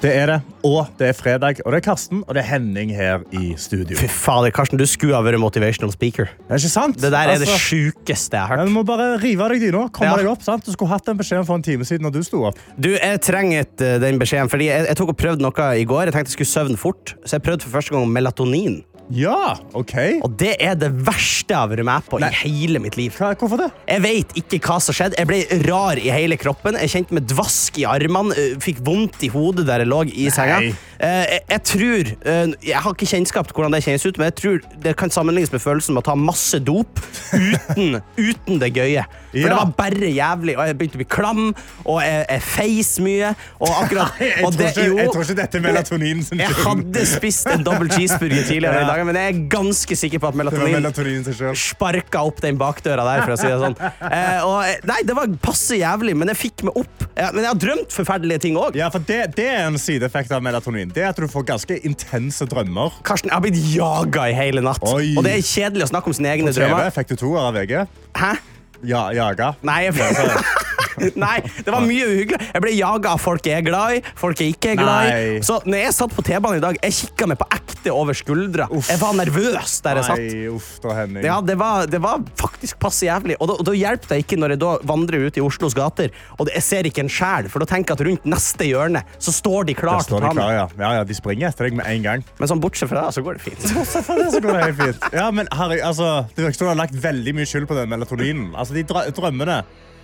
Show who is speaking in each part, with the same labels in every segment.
Speaker 1: Det er det. Og det er fredag, og det er Karsten og det er Henning her i studio.
Speaker 2: Fy fader, Karsten, du skulle ha vært motivational speaker.
Speaker 1: Det er ikke sant?
Speaker 2: Det der er det
Speaker 1: Altså,
Speaker 2: sjukeste jeg har hørt.
Speaker 1: Du må bare rive av deg dyna. Komme
Speaker 2: Ja.
Speaker 1: deg opp. sant? Du skulle hatt den beskjeden for en time siden når du sto opp.
Speaker 2: Du, Jeg trenger eh, den beskjeden, fordi jeg, jeg tok og prøvde noe i går. Jeg tenkte jeg skulle søvne fort, så jeg prøvde for første gang melatonin.
Speaker 1: Ja, OK.
Speaker 2: Og det er det verste jeg har vært med på
Speaker 1: Nei.
Speaker 2: i hele mitt liv.
Speaker 1: Hva, hvorfor det?
Speaker 2: Jeg vet ikke hva som skjedde. Jeg ble rar i hele kroppen. Jeg kjente meg dvask i armene, fikk vondt i hodet der jeg lå i senga. Eh, Jeg, jeg tror eh, Jeg har ikke kjennskap til hvordan det kjennes ut, men jeg tror det kan sammenlignes med følelsen med å ta masse dop uten, uten det gøye. For
Speaker 1: Ja.
Speaker 2: det var bare jævlig, og jeg begynte å bli klam, og jeg, jeg feis mye, og akkurat
Speaker 1: Jeg,
Speaker 2: og
Speaker 1: tror
Speaker 2: det-
Speaker 1: ikke,
Speaker 2: jo,
Speaker 1: jeg tror ikke dette er melatonin sin
Speaker 2: jeg hadde spist en double cheeseburger tidligere
Speaker 1: Ja.
Speaker 2: i dag, men jeg er ganske sikker på at melatonin
Speaker 1: melatonin
Speaker 2: sparka opp den bakdøra der, for å si det sånn. Eh, og, eh, nei, det var passe jævlig, men jeg fikk meg opp. Ja, men jeg har drømt forferdelige ting òg.
Speaker 1: Ja, for det, det er en sideeffekt av melatonin. Det er at du får ganske intense drømmer.
Speaker 2: Karsten, jeg har blitt jaga i hele natt.
Speaker 1: Oi.
Speaker 2: Og det er kjedelig å snakke om sine egne
Speaker 1: På TV
Speaker 2: drømmer.
Speaker 1: fikk du to av VG.
Speaker 2: Hæ?
Speaker 1: Ja, jaga.
Speaker 2: Nei, jeg... Nei, det var mye uhyggelig. Jeg ble jaga av folk jeg er glad i, folk jeg ikke er glad i.
Speaker 1: Nei.
Speaker 2: Så når jeg satt på T-banen i dag, jeg kikka meg på ekte over skuldra.
Speaker 1: Uff.
Speaker 2: Jeg var nervøs der jeg satt.
Speaker 1: Nei, uff da, Henning.
Speaker 2: Ja, det var, det var faktisk passe jævlig. Og da, og da hjelper det ikke når jeg da vandrer ut i Oslos gater og jeg ser ikke en sjel, for da tenker jeg at rundt neste hjørne så står de
Speaker 1: Der
Speaker 2: til å ta
Speaker 1: klar,
Speaker 2: meg.
Speaker 1: ja. ja. Ja, De springer etter deg med en gang.
Speaker 2: Men sånn bortsett fra det, så går det fint.
Speaker 1: Bortsett fra det, så går det helt fint. Ja, men herregud, altså, Det virker som du har lagt veldig mye skyld på den melatoninen. Altså, De drømmene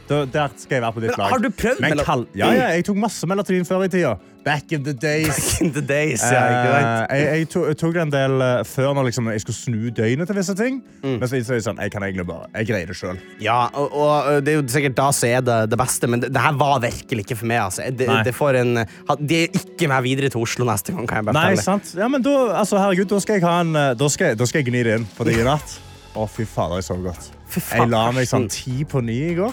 Speaker 1: da- Der skal jeg være på ditt lag.
Speaker 2: har du prøvd
Speaker 1: Men kal- Ja, ja, jeg tok masse melatonin før i tida. Back in the days.
Speaker 2: In the days, ja, ikke sant?
Speaker 1: Eh, jeg, jeg, tok, jeg tok det en del eh, før når liksom, jeg skulle snu døgnet til visse ting.
Speaker 2: Mm.
Speaker 1: Men så innså jeg sånn, jeg kan egentlig bare, jeg greier det sjøl.
Speaker 2: Ja, og, og det er jo sikkert da som er det, det beste, men det, det her var virkelig ikke for meg. Altså. Det,
Speaker 1: Nei.
Speaker 2: det får en, ha- de er ikke med videre til Oslo neste gang, kan jeg bare
Speaker 1: Nei,
Speaker 2: fortelle.
Speaker 1: sant? Ja, men da, altså, herregud, da skal jeg ha en eh, Da skal, jeg- da skal jeg gni det inn. på deg i natt Å, fy fader, jeg sov godt.
Speaker 2: Fy faen,
Speaker 1: Jeg la meg sånn ti på ni i går.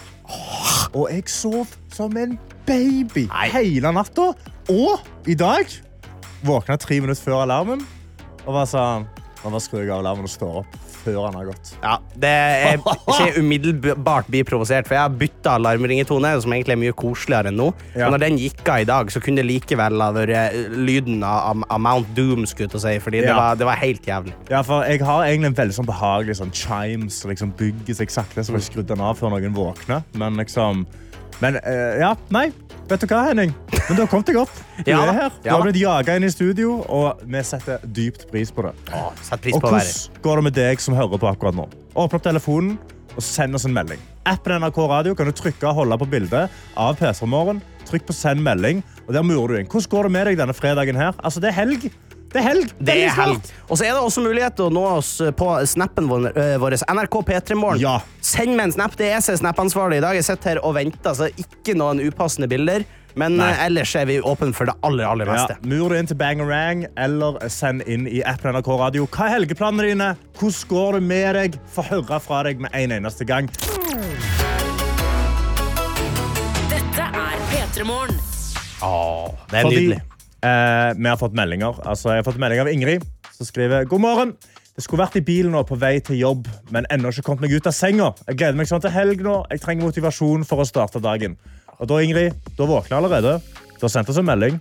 Speaker 1: Og jeg sov som en baby
Speaker 2: Nei.
Speaker 1: hele natta. Og i dag våkna tre minutter før alarmen og var sånn bare skrur jeg av alarmen og står opp før han har gått.
Speaker 2: Ja, det er ikke umiddelbart bli provosert, for jeg har bytta alarmringetone, som egentlig er mye koseligere enn nå.
Speaker 1: Ja.
Speaker 2: Og når den gikk av i dag, så kunne det likevel ha vært eh, lyden av, av Mount Doom, skulle jeg si, fordi det, var, det var helt jævlig.
Speaker 1: Ja, for Jeg har egentlig en veldig sånn behagelig sånn chimes som liksom bygger seg sakte. Så jeg skrudd den av før noen våkner. Men liksom Men uh, ja, nei. Vet du hva, Henning? Men du har kommet deg opp. Du
Speaker 2: Ja
Speaker 1: er her. Du
Speaker 2: Ja
Speaker 1: har blitt jaga inn i studio, og vi setter dypt pris på det.
Speaker 2: Å, pris
Speaker 1: Og
Speaker 2: på
Speaker 1: hvordan går det med deg som hører på akkurat nå? Åpne opp telefonen og send oss en melding. Appen NRK Radio kan du trykke og holde på bildet av PC Morgen. Trykk på send melding, og der murer du inn. Hvordan går det med deg denne fredagen her? Altså, det er helg. Det er helg.
Speaker 2: Det er helg. Og så er det også mulighet til å nå oss på snappen vår, øh, vår NRK P3morgen.
Speaker 1: Ja.
Speaker 2: Send meg en snap. Det er jeg som er snapansvarlig i dag. Jeg sitter her og venter, så ikke noen upassende bilder. Men
Speaker 1: Nei.
Speaker 2: øh, ellers er vi åpne for det aller, aller
Speaker 1: Ja,
Speaker 2: meste.
Speaker 1: mur det inn til Bangerang, eller send inn i appen NRK Radio. Hva er helgeplanene dine? Hvordan går det med deg? Få høre fra deg med en eneste gang.
Speaker 3: Dette er P3 Morgen.
Speaker 2: Det er
Speaker 1: Fordi
Speaker 2: nydelig.
Speaker 1: Eh, vi har fått meldinger. Altså, jeg har fått melding av Ingrid, som skriver God morgen. Det skulle vært i bilen nå på vei til jobb, men ennå ikke kommet meg ut av senga. Jeg gleder meg sånn til helg nå. Jeg trenger motivasjon for å starte dagen. Og da, Ingrid, da våkner jeg allerede. Du har sendt oss en melding.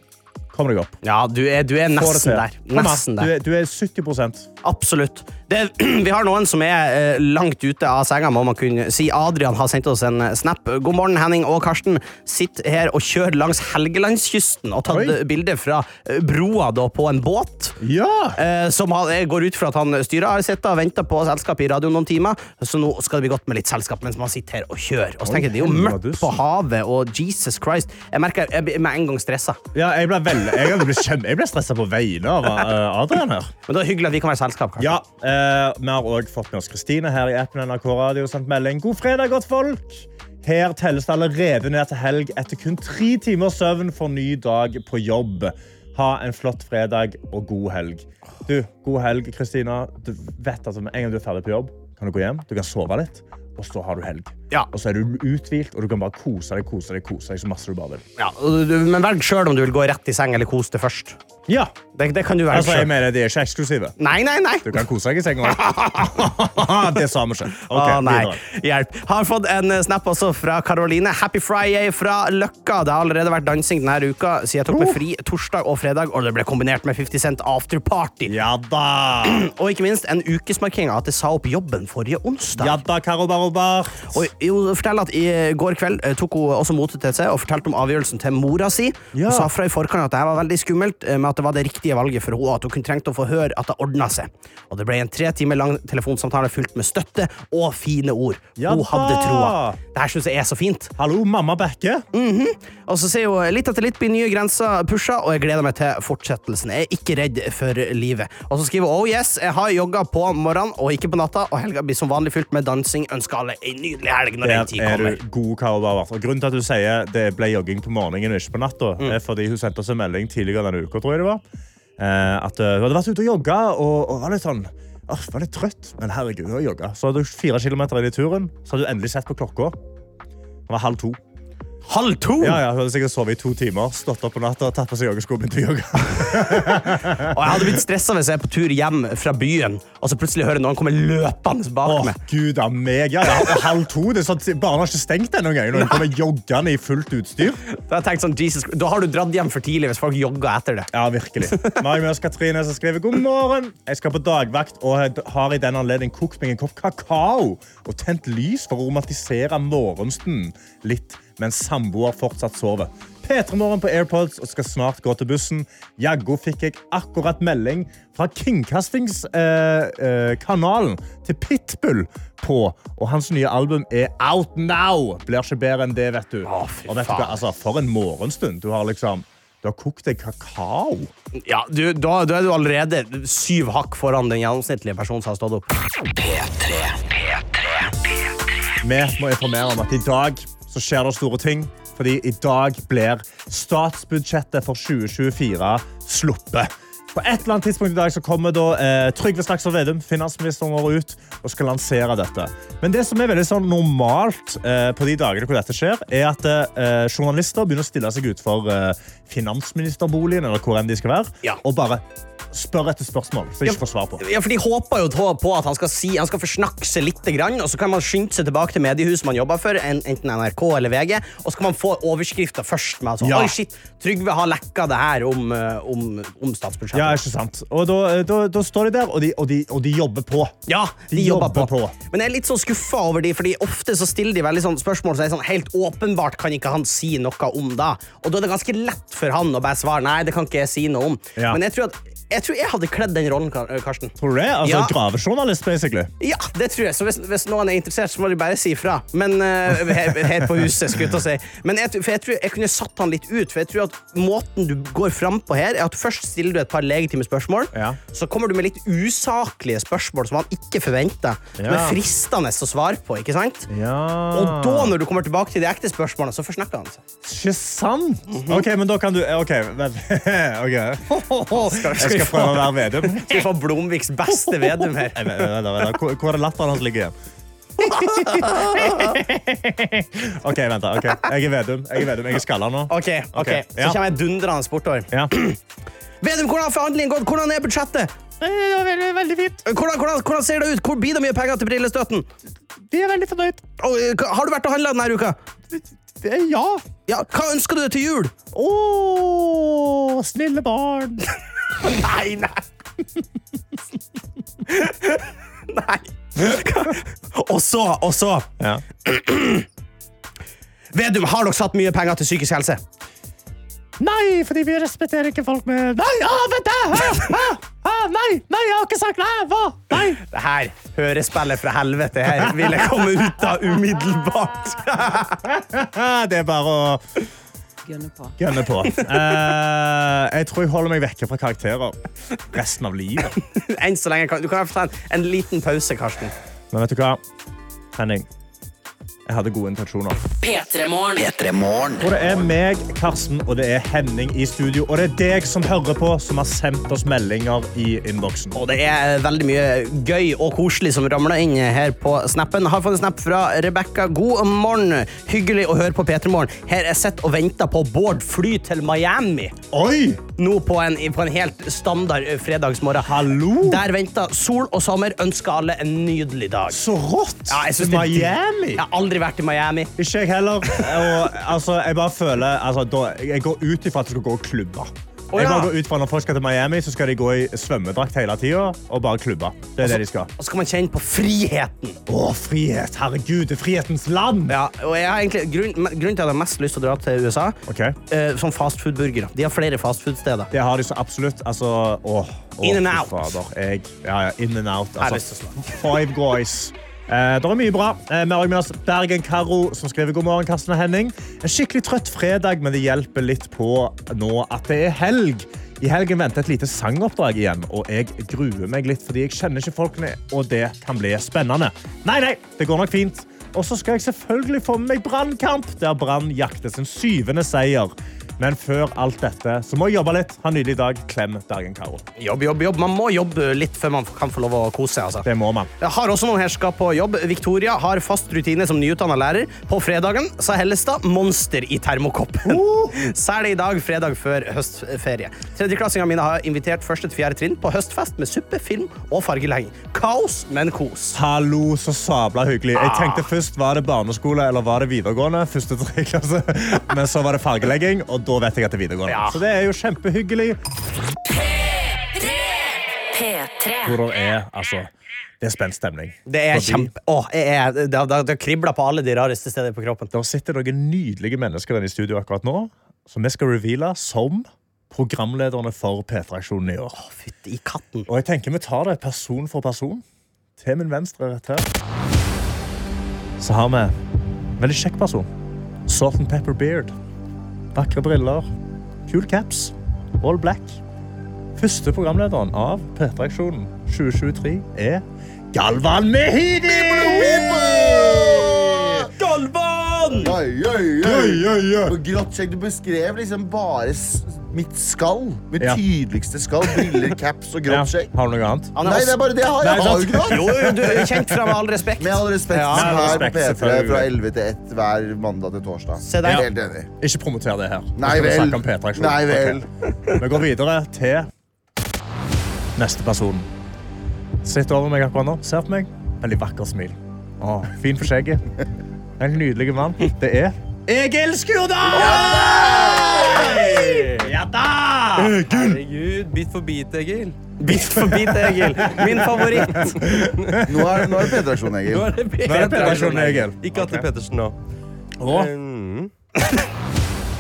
Speaker 1: Kom deg opp.
Speaker 2: Ja, du er, du er nesten der. nesten der.
Speaker 1: Du er, du er 70
Speaker 2: Absolutt. Det, vi har noen som er eh, langt ute av senga, må man kunne si. Adrian har sendt oss en eh, snap. God morgen, Henning og Karsten. Sitter her og kjører langs Helgelandskysten og tatt
Speaker 1: Oi.
Speaker 2: bilde fra eh, broa da, på en båt.
Speaker 1: Ja!
Speaker 2: Eh, som han, går ut fra at han styrer har sittet og venta på selskap i radioen noen timer, så nå skal det bli godt med litt selskap mens man sitter her og kjører. Og så tenker jeg, Det er jo mørkt på havet, og Jesus Christ Jeg merker jeg blir med en gang stressa.
Speaker 1: ja jeg ble, jeg blitt jeg ble stressa på vegne av Adrian her.
Speaker 2: Men det er hyggelig at vi kan være selskap. Karsten.
Speaker 1: Ja, eh, Vi har også fått med oss Kristine her i appen NRK Radio. sendt melding. God fredag, godt folk! Her telles det allerede ned til helg etter kun tre timers søvn for ny dag på jobb. Ha en flott fredag og god helg. Du, God helg, Kristina. Du vet at Med en gang du er ferdig på jobb, kan du gå hjem, du kan sove litt. og så har du helg.
Speaker 2: Ja.
Speaker 1: Og så er du uthvilt, og du kan bare kose deg kose deg, kose deg så masse du bare vil.
Speaker 2: Ja, men velg sjøl om du vil gå rett i seng eller kose deg først.
Speaker 1: Ja,
Speaker 2: Det, det kan du være
Speaker 1: altså, jeg mener, De er ikke eksklusive.
Speaker 2: Nei, nei, nei.
Speaker 1: Du kan kose deg i senga. det sa vi ikke. Ok,
Speaker 2: Å, nei. Hjelp. Har fått en snap også fra Karoline. Happy Friday fra Løkka. Det har allerede vært dansing denne uka, siden jeg tok meg fri torsdag og fredag, og det ble kombinert med 50 Cent afterparty.
Speaker 1: Ja da!
Speaker 2: Og ikke minst en ukesmarkering av at jeg sa opp jobben forrige onsdag.
Speaker 1: Ja da, Karo Barobar.
Speaker 2: Og jo, fortell at I går kveld eh, tok hun også motet til seg og fortalte om avgjørelsen til mora si.
Speaker 1: Ja.
Speaker 2: Hun sa fra i forkant at det var veldig skummelt, eh, men at det var det riktige valget for henne. At hun kunne trengte å få høre at det ordna seg. Og det ble en tre timer lang telefonsamtale fylt med støtte og fine ord.
Speaker 1: Ja
Speaker 2: hun hadde troa. Det her syns jeg er så fint.
Speaker 1: Hallo, mamma Bekke.
Speaker 2: Og så sier hun litt etter litt blir nye grenser pusha, og jeg gleder meg til fortsettelsen. Jeg er ikke redd for livet. Og så skriver hun oh yes, jeg har jogga på morgenen og ikke på natta, og helga blir som vanlig fylt med dansing. Ønsker alle ei nydelig helg når den tid
Speaker 1: er
Speaker 2: kommer.
Speaker 1: du god, Karo. Grunnen til at du sier det ble jogging på morgenen og ikke på natta,
Speaker 2: Mm.
Speaker 1: er fordi hun sendte oss en melding tidligere denne uka, tror jeg det var. Eh, at eh, hun hadde vært ute og jogga og, og var litt sånn Åh, var litt trøtt, men herregud, hun har jogga. Så hadde hun fire kilometer inn i turen, så hadde hun endelig sett på klokka. Det var halv to.
Speaker 2: Halv to!
Speaker 1: Ja, ja, Hun hadde sikkert sovet i to timer, stått opp på natta, tatt på seg joggesko og begynt å jogge.
Speaker 2: Og jeg hadde blitt stressa hvis jeg er på tur hjem fra byen, og så plutselig hører noen komme løpende bak
Speaker 1: Åh,
Speaker 2: meg.
Speaker 1: gud av meg. Ja, er halv to. Det er sånn, Barna har ikke stengt ennå engang. Når de kommer joggende i fullt utstyr.
Speaker 2: Da, har sånn, Jesus, da har du dratt hjem for tidlig hvis folk jogger etter det.
Speaker 1: Ja, virkelig. Mari Mørs Katrine som skriver God morgen. Jeg skal på dagvakt og har i den anledning kokt meg en kopp kakao og tent lys for å romantisere morgenstunden litt mens samboer fortsatt sover. P3 Morgen på AirPods og skal snart gå til bussen. Jaggu fikk jeg akkurat melding fra Kringkastingskanalen eh, kanalen til Pitbull på, og hans nye album er out now. Blir ikke bedre enn det, vet du.
Speaker 2: Å, fy
Speaker 1: og vet du hva? Altså, for en morgenstund. Du har liksom du har kokt deg kakao.
Speaker 2: Ja, du, da, da er du allerede syv hakk foran den gjennomsnittlige personen som har stått opp.
Speaker 1: Vi må informere om at i dag så skjer det store ting. Fordi i dag blir statsbudsjettet for 2024 sluppet. På et eller annet tidspunkt i dag så kommer da, eh, Trygve Slagsvold Vedum, finansministeren vår, ut og skal lansere dette. Men det som er veldig sånn normalt eh, på de dagene hvor dette skjer, er at eh, journalister begynner å stille seg utfor eh, finansministerboligen eller hvor enn de skal være,
Speaker 2: Ja.
Speaker 1: og bare spør etter spørsmål de ikke får svar på.
Speaker 2: Ja, for De håper jo på- at han skal, si, han skal forsnakke seg litt, og så kan man skynde seg tilbake til mediehuset man jobber for, enten NRK eller VG, og så kan man få overskrifter først. med at sånn,
Speaker 1: Ja.
Speaker 2: Oi, shit, Trygve har lekka det her om, eh, om, om statsbudsjettet.
Speaker 1: Ja, ikke sant? Og da, da, da står de der, og de, og de, og de jobber på.
Speaker 2: Ja, de,
Speaker 1: De
Speaker 2: jobber,
Speaker 1: jobber
Speaker 2: på.
Speaker 1: på.
Speaker 2: Men jeg er litt sånn skuffa over de, fordi ofte så stiller de veldig sånn spørsmål som er sånn helt åpenbart kan ikke han si noe om da. Og da er det ganske lett for han å bare svare nei, det kan ikke jeg si noe om.
Speaker 1: Ja.
Speaker 2: Men jeg tror, at, jeg tror jeg hadde kledd den rollen, Karsten.
Speaker 1: Tror du det? Altså,
Speaker 2: Ja.
Speaker 1: Gravejournalist, basically.
Speaker 2: Ja, det tror jeg. Så hvis, hvis noen er interessert, så må de bare si ifra. Men uh, her, her på huset, skulle jeg til å si. Men jeg, jeg tror jeg kunne satt han litt ut. For jeg tror at måten du går fram på her, er at først stiller du et par legitime spørsmål.
Speaker 1: Ja.
Speaker 2: Så kommer du med litt usaklige spørsmål som han ikke forventer. Som
Speaker 1: Ja.
Speaker 2: er fristende å svare på, ikke sant?
Speaker 1: Ja.
Speaker 2: Og da, når du kommer tilbake til de ekte spørsmålene, så forsnakker han seg.
Speaker 1: Ikke sant?
Speaker 2: Mhm.
Speaker 1: OK, men da kan du OK, vent. okay.
Speaker 2: Skal,
Speaker 1: Jeg skal prøve å være Vedum.
Speaker 2: Skal vi få Blomviks beste Vedum her?
Speaker 1: Hvor, er latteren hans ligger igjen? OK, vent. da. Ok. Jeg er Vedum. Jeg er Vedum. Jeg er skalla nå.
Speaker 2: Ok, ok.
Speaker 1: Ok,
Speaker 2: Så kommer jeg dundrende bortover.
Speaker 1: Ja.
Speaker 2: Vedum, hvordan har forhandlingen gått? Hvordan er budsjettet?
Speaker 1: Det var veldig, veldig fint.
Speaker 2: Hvordan, hvordan, hvordan ser det ut? Hvor blir det mye penger til brillestøtten?
Speaker 1: Vi er veldig fornøyd.
Speaker 2: Og, eh, har du vært og handla denne uka?
Speaker 1: Ja.
Speaker 2: Ja, Hva ønsker du deg til jul?
Speaker 1: Å, snille barn.
Speaker 2: Nei, nei. nei. Og så, og så
Speaker 1: Ja.
Speaker 2: Vedum, har dere satt mye penger til psykisk helse?
Speaker 1: Nei, fordi vi respekterer ikke folk med Nei, ah, vent! Ah, ah, ah, nei, nei, jeg har ikke sagt nei! Hva? Nei!
Speaker 2: Det her hørespillet fra helvete her vil jeg komme ut av umiddelbart.
Speaker 1: Det er bare å
Speaker 3: Gønne på.
Speaker 1: gønne på. Uh, jeg tror jeg holder meg vekke fra karakterer resten av livet.
Speaker 2: Enn så lenge Du kan få ta en, en liten pause, Karsten.
Speaker 1: Men vet du hva? Henning. Jeg hadde gode intensjoner.
Speaker 3: P3morgen.
Speaker 4: P3 Morgen.
Speaker 1: Og det er meg, Karsten, og det er Henning i studio. Og det er deg som hører på, som har sendt oss meldinger i innboksen.
Speaker 2: Og det er veldig mye gøy og koselig som ramler inn her på snappen. Har fått en snap fra Rebekka. God morgen. Hyggelig å høre på P3 Morgen. Her er sett og venter på Bård fly til Miami.
Speaker 1: Oi!
Speaker 2: Nå på en, på en helt standard eh, fredagsmorgen.
Speaker 1: Hallo!
Speaker 2: Der venter sol og sommer. Ønsker alle en nydelig dag.
Speaker 1: Så rått!
Speaker 2: Ja, jeg synes
Speaker 1: Miami!
Speaker 2: Jeg har aldri vært i Miami.
Speaker 1: Ikke jeg heller. Og, altså, jeg bare føler altså, da, Jeg går ut ifra at du skal gå og klubbe. Jeg
Speaker 2: ja.
Speaker 1: bare går ut fra Når folk skal til Miami, så skal de gå i svømmedrakt hele tida og bare klubbe. Det er det de skal.
Speaker 2: Og så kan man kjenne på friheten.
Speaker 1: Å, frihet! Herregud, det er frihetens land!
Speaker 2: Ja, og jeg har egentlig, grunn, grunnen til at jeg har mest lyst til å dra til USA,
Speaker 1: okay.
Speaker 2: uh, som fastfood-burgere. De har flere fastfood-steder.
Speaker 1: Det har de så absolutt. Altså, åh, åh,
Speaker 2: In and out.
Speaker 1: Fader. Jeg, ja, ja, in and out.
Speaker 2: Jeg
Speaker 1: Altså, Five Guys. Eh, det er mye bra. Eh, vi har med oss Bergen Karo, som skriver god morgen, Karsten og Henning. En skikkelig trøtt fredag, men det hjelper litt på nå at det er helg. I helgen venter et lite sangoppdrag igjen, og jeg gruer meg litt, fordi jeg kjenner ikke folkene, og det kan bli spennende. Nei, nei, det går nok fint. Og så skal jeg selvfølgelig få med meg Brannkamp, der Brann jakter sin syvende seier. Men før alt dette så må jeg jobbe litt. Ha en nydelig dag. Klem Bergen Karo.
Speaker 2: Jobb, jobb, jobb. Man må jobbe litt før man kan få lov å kose seg. Altså.
Speaker 1: Det må man.
Speaker 2: Jeg har også noen her skal på jobb. Victoria har fast rutine som nyutdanna lærer. På fredagen sa Hellestad monster i termokoppen. Særlig i dag, fredag før høstferie. Tredjeklassingene mine har invitert første til fjerde trinn på høstfest med suppe, film og fargelegging. Kaos, men kos.
Speaker 1: Hallo, så sabla hyggelig. Jeg tenkte først var det barneskole eller var det videregående. Første tre klasse. Men så var det fargelegging, og da vet jeg at det er videregående.
Speaker 2: Ja.
Speaker 1: Så det er jo kjempehyggelig.
Speaker 3: P3.
Speaker 1: Hvor det er, altså, det er spent stemning.
Speaker 2: Det er
Speaker 1: Fordi
Speaker 2: kjempe... Åh, jeg er, det, har- det har på alle de rareste steder på kroppen.
Speaker 1: Det sitter noen nydelige mennesker i studio akkurat nå, som vi skal reveale som programlederne for P3-aksjonen i år.
Speaker 2: Fytti katten.
Speaker 1: Og jeg tenker vi tar det person for person. Til min venstre rett her. Så har vi en veldig kjekk person. Salt and pepper beard. Vakre briller. Kul caps. All black. Første programlederen av P3-aksjonen 2023 er Galvan Mehidi!
Speaker 2: Galvan!
Speaker 5: Oi, oi,
Speaker 1: Oi,
Speaker 5: oi.
Speaker 1: oi, oi.
Speaker 5: Og grått skjegg. Du beskrev liksom bare mitt skall. Mitt
Speaker 1: Ja.
Speaker 5: tydeligste skall. Briller, caps og
Speaker 1: Ja,
Speaker 5: grått skjegg.
Speaker 1: har du noe annet?
Speaker 2: Han er
Speaker 5: Nei, det
Speaker 2: også-
Speaker 5: er bare det jeg har.
Speaker 1: Nei,
Speaker 5: Jeg har jo
Speaker 1: sant.
Speaker 5: ikke noe.
Speaker 2: Jo, jo, du er kjent fra Med all respekt.
Speaker 5: Med all respekt.
Speaker 2: Ja,
Speaker 5: her
Speaker 1: med all
Speaker 5: på
Speaker 1: respekt,
Speaker 5: P3
Speaker 1: selvfølgelig.
Speaker 5: fra 11 til 1 hver mandag til torsdag.
Speaker 2: Se der.
Speaker 5: Helt enig.
Speaker 1: Ikke promoter det her. Nå
Speaker 5: Nei
Speaker 1: skal vi
Speaker 5: vel.
Speaker 1: snakke om P3-aksjonen.
Speaker 5: Nei vel.
Speaker 1: Ok. Vi går videre til neste person. Sitter over meg akkurat nå. Ser på meg. Veldig vakker smil. Å, fin for skjegget. En nydelig mann. Det er Egil Skurdal! Ja da!
Speaker 6: Herregud, bit for bit, Egil.
Speaker 2: Bit for bit, Egil. Min favoritt.
Speaker 5: Nå er, nå er det P3-aksjon, Egil.
Speaker 6: Nå er det
Speaker 1: Nå P3-aksjonen, Egil.
Speaker 6: Ikke Atle. Pettersen nå. Mm.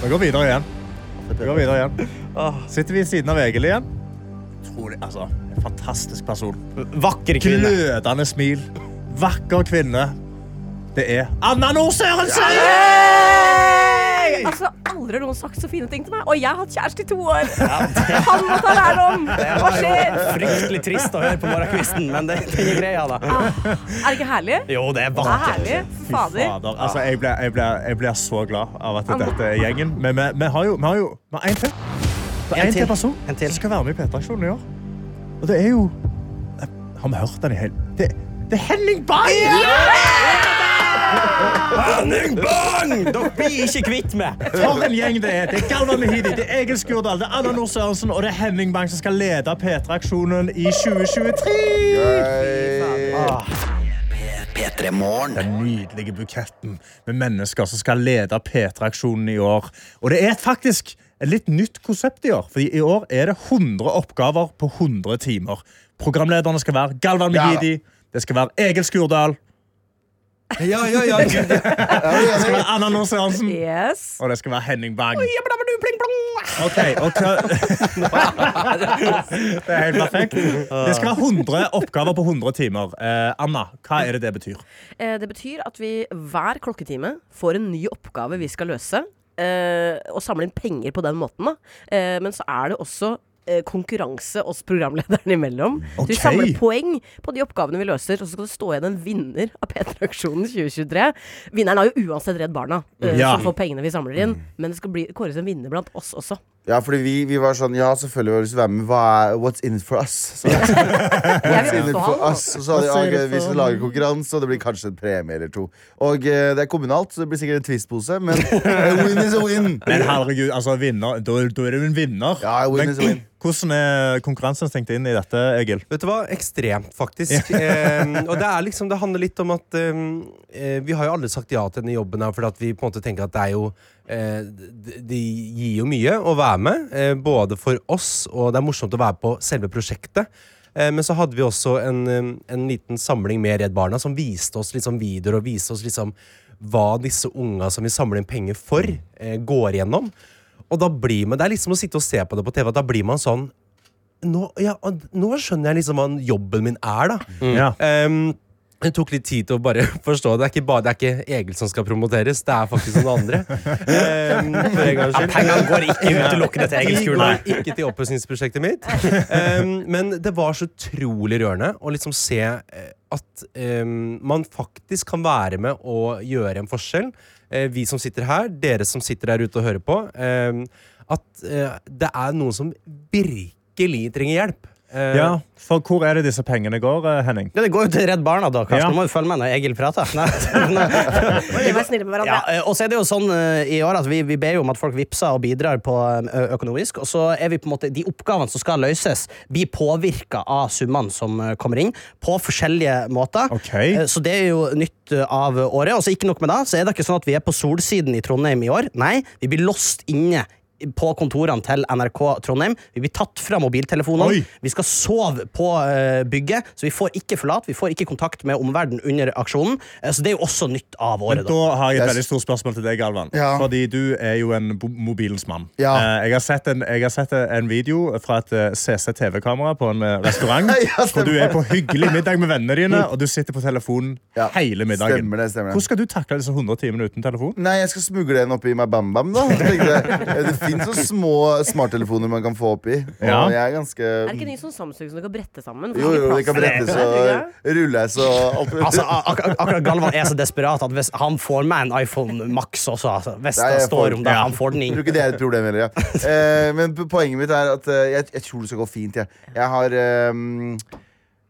Speaker 1: vi går videre igjen. Vi går videre igjen. Sitter vi ved siden av Egil igjen? Utrolig, altså. En fantastisk person.
Speaker 2: Vakker kvinne.
Speaker 1: Glødende smil. Vakker kvinne. Det er Anna Nord Sørensen!
Speaker 7: Altså, Aldri har noen sagt så fine ting til meg. Og jeg har hatt kjæreste i to år. Han må ta lærdom. Hva skjer?
Speaker 2: Fryktelig trist å høre på morgenkvisten, men det, det er greia, da.
Speaker 7: Er det ikke herlig?
Speaker 2: Jo, det er
Speaker 7: Det er
Speaker 2: vakkert.
Speaker 7: herlig.
Speaker 1: Fy
Speaker 7: Fader.
Speaker 1: fader. Altså, jeg, blir, jeg, blir, jeg blir så glad av at dette er gjengen. Men vi, vi har jo vi har jo vi har en til. Det er
Speaker 2: En
Speaker 1: en til person
Speaker 2: En til.
Speaker 1: som skal være med i P3-aksjonen i år. Og det er jo Har vi hørt den i hele Det, det er Henning Bang!
Speaker 2: Henning Bang! Dere blir ikke kvitt meg.
Speaker 1: For en gjeng det er. Det er Galvan Mehidi, det er Egil Skurdal, det er Anna Nord Sørensen og det er Henning Bang som skal lede P3-aksjonen i 2023.
Speaker 5: Gøy.
Speaker 4: P3
Speaker 1: Den nydelige buketten med mennesker som skal lede P3-aksjonen i år. Og det er faktisk et litt nytt konsept i år. Fordi i år er det 100 oppgaver på 100 timer. Programlederne skal være Galvan
Speaker 5: Ja.
Speaker 1: Mehidi, det skal være Egil Skurdal,
Speaker 6: Ja, ja, ja. Gud,
Speaker 1: det skal være Anna Nord Sørensen,
Speaker 7: Yes.
Speaker 1: og det skal være Henning Bang.
Speaker 2: Jablabadu, pling, plong.
Speaker 1: Ok, og hva Det er helt perfekt. Det skal være 100 oppgaver på 100 timer. Eh, Anna, hva er det det betyr?
Speaker 7: Eh, Det betyr at vi hver klokketime får en ny oppgave vi skal løse. eh, Og samle inn penger på den måten. Da. Eh, Men så er det også konkurranse oss programlederne imellom. Så vi samler poeng på de oppgavene vi løser, og så skal det stå igjen en vinner av P3-aksjonen 2023. Vinneren har jo uansett Redd Barna, eh,
Speaker 1: Ja.
Speaker 7: som får pengene vi samler inn. Men det skal bli kåres en vinner blant oss også.
Speaker 5: Ja, fordi vi, vi var sånn Ja, selvfølgelig har vi lyst til å være med. Hva er What's in it for us? Så, what's in it for us? Og så hadde vi
Speaker 1: for
Speaker 5: skal lage konkurranse, og det blir kanskje en premie eller to. Og eh, det er kommunalt, så det blir sikkert en Twist-pose, men a win is a win.
Speaker 1: Men herregud, altså vinner, da, da er du en vinner.
Speaker 5: Ja, win
Speaker 1: Men
Speaker 5: is a win.
Speaker 1: hvordan er konkurransen tenkt inn i dette, Egil?
Speaker 6: Vet du hva? Ekstremt, faktisk. eh, og det er liksom, det handler litt om at eh, eh, Vi har jo aldri sagt ja til denne jobben her, fordi at vi på en måte tenker at det er jo det, det gir jo mye å være med, eh, både for oss, og det er morsomt å være på selve prosjektet. Eh, Men så hadde vi også en, eh, en liten samling med Redd Barna som viste oss liksom videoer og viste oss liksom hva disse unga som vi samler inn penger for, eh, går gjennom. Og da blir man, Det er liksom å sitte og se på det på TV. Da blir man sånn Nå, ja, nå skjønner jeg liksom hva jobben min er, da.
Speaker 1: Ja.
Speaker 6: Ehm, det tok litt tid til å bare forstå. Det er ikke, bare, det er ikke Egil som skal promoteres, det er faktisk noen andre. Um, skyld.
Speaker 2: Pengene går ikke utelukkende til Egil
Speaker 6: De går ikke til oppussingsprosjektet mitt. Um, men det var så utrolig rørende å liksom se eh, at um, man faktisk kan være med og gjøre en forskjell. Uh, vi som sitter her, dere som sitter der ute og hører på. ehm, at uh, det er noen som virkelig trenger hjelp. Eh,
Speaker 1: ja, for hvor er det disse pengene går, eh, Henning?
Speaker 2: Ja, det går jo til Redd Barna, da. Karsten.
Speaker 1: Ja.
Speaker 2: Nå må du følge med når Egil prater. Nei, nei. Ja, eh, og så er det jo sånn i år at vi, vi ber jo om at folk vippser og bidrar på økonomisk, og så er vi på en måte de oppgavene som skal løses, blir påvirka av summene som kommer inn, på forskjellige måter.
Speaker 1: Ok.
Speaker 2: Eh, Så det er jo nytt av året. Og så ikke nok med det, så er det ikke sånn at vi er på Solsiden i Trondheim i år. Nei, vi blir låst inne på kontorene til NRK Trondheim. Vi blir tatt fra mobiltelefonene.
Speaker 1: Oi.
Speaker 2: Vi skal sove på eh, bygget, så vi får ikke forlate. Vi får ikke kontakt med omverdenen under aksjonen. Eh, så det er jo også nytt av året.
Speaker 1: da
Speaker 2: da.
Speaker 1: har jeg et veldig stort spørsmål til deg, Galvan.
Speaker 5: Ja.
Speaker 1: Fordi du er jo en mobilens mann.
Speaker 5: Ja.
Speaker 1: Eh, Jeg har sett en, jeg har sett en video fra et CCTV-kamera på en restaurant.
Speaker 5: Ja,
Speaker 1: hvor du er på hyggelig middag med vennene dine, og du sitter på telefonen
Speaker 5: Ja.
Speaker 1: hele middagen.
Speaker 5: Stemmer det, stemmer det.
Speaker 1: Hvordan skal du takle disse 100 timene uten telefon?
Speaker 5: Nei, jeg skal smugle den oppi meg bam-bam, da. Eh, fins sånne små smarttelefoner man kan få oppi. Og
Speaker 1: Ja.
Speaker 5: jeg er ganske
Speaker 7: Er det ikke ny sånn Samsung som du kan brette sammen?
Speaker 5: Jo, jo, de kan brettes og rulles og alt mulig.
Speaker 2: Altså, ak ak akkurat Galvan er så desperat at hvis han får meg en iPhone Max også, altså, hvis
Speaker 5: Nei,
Speaker 2: det står
Speaker 5: får-
Speaker 2: om det,
Speaker 1: ja.
Speaker 2: han får den
Speaker 5: Jeg
Speaker 2: inn.
Speaker 5: tror ikke det er et problem heller, ja. Eh, men poenget mitt er at eh, jeg, jeg tror det skal gå fint. Jeg, jeg har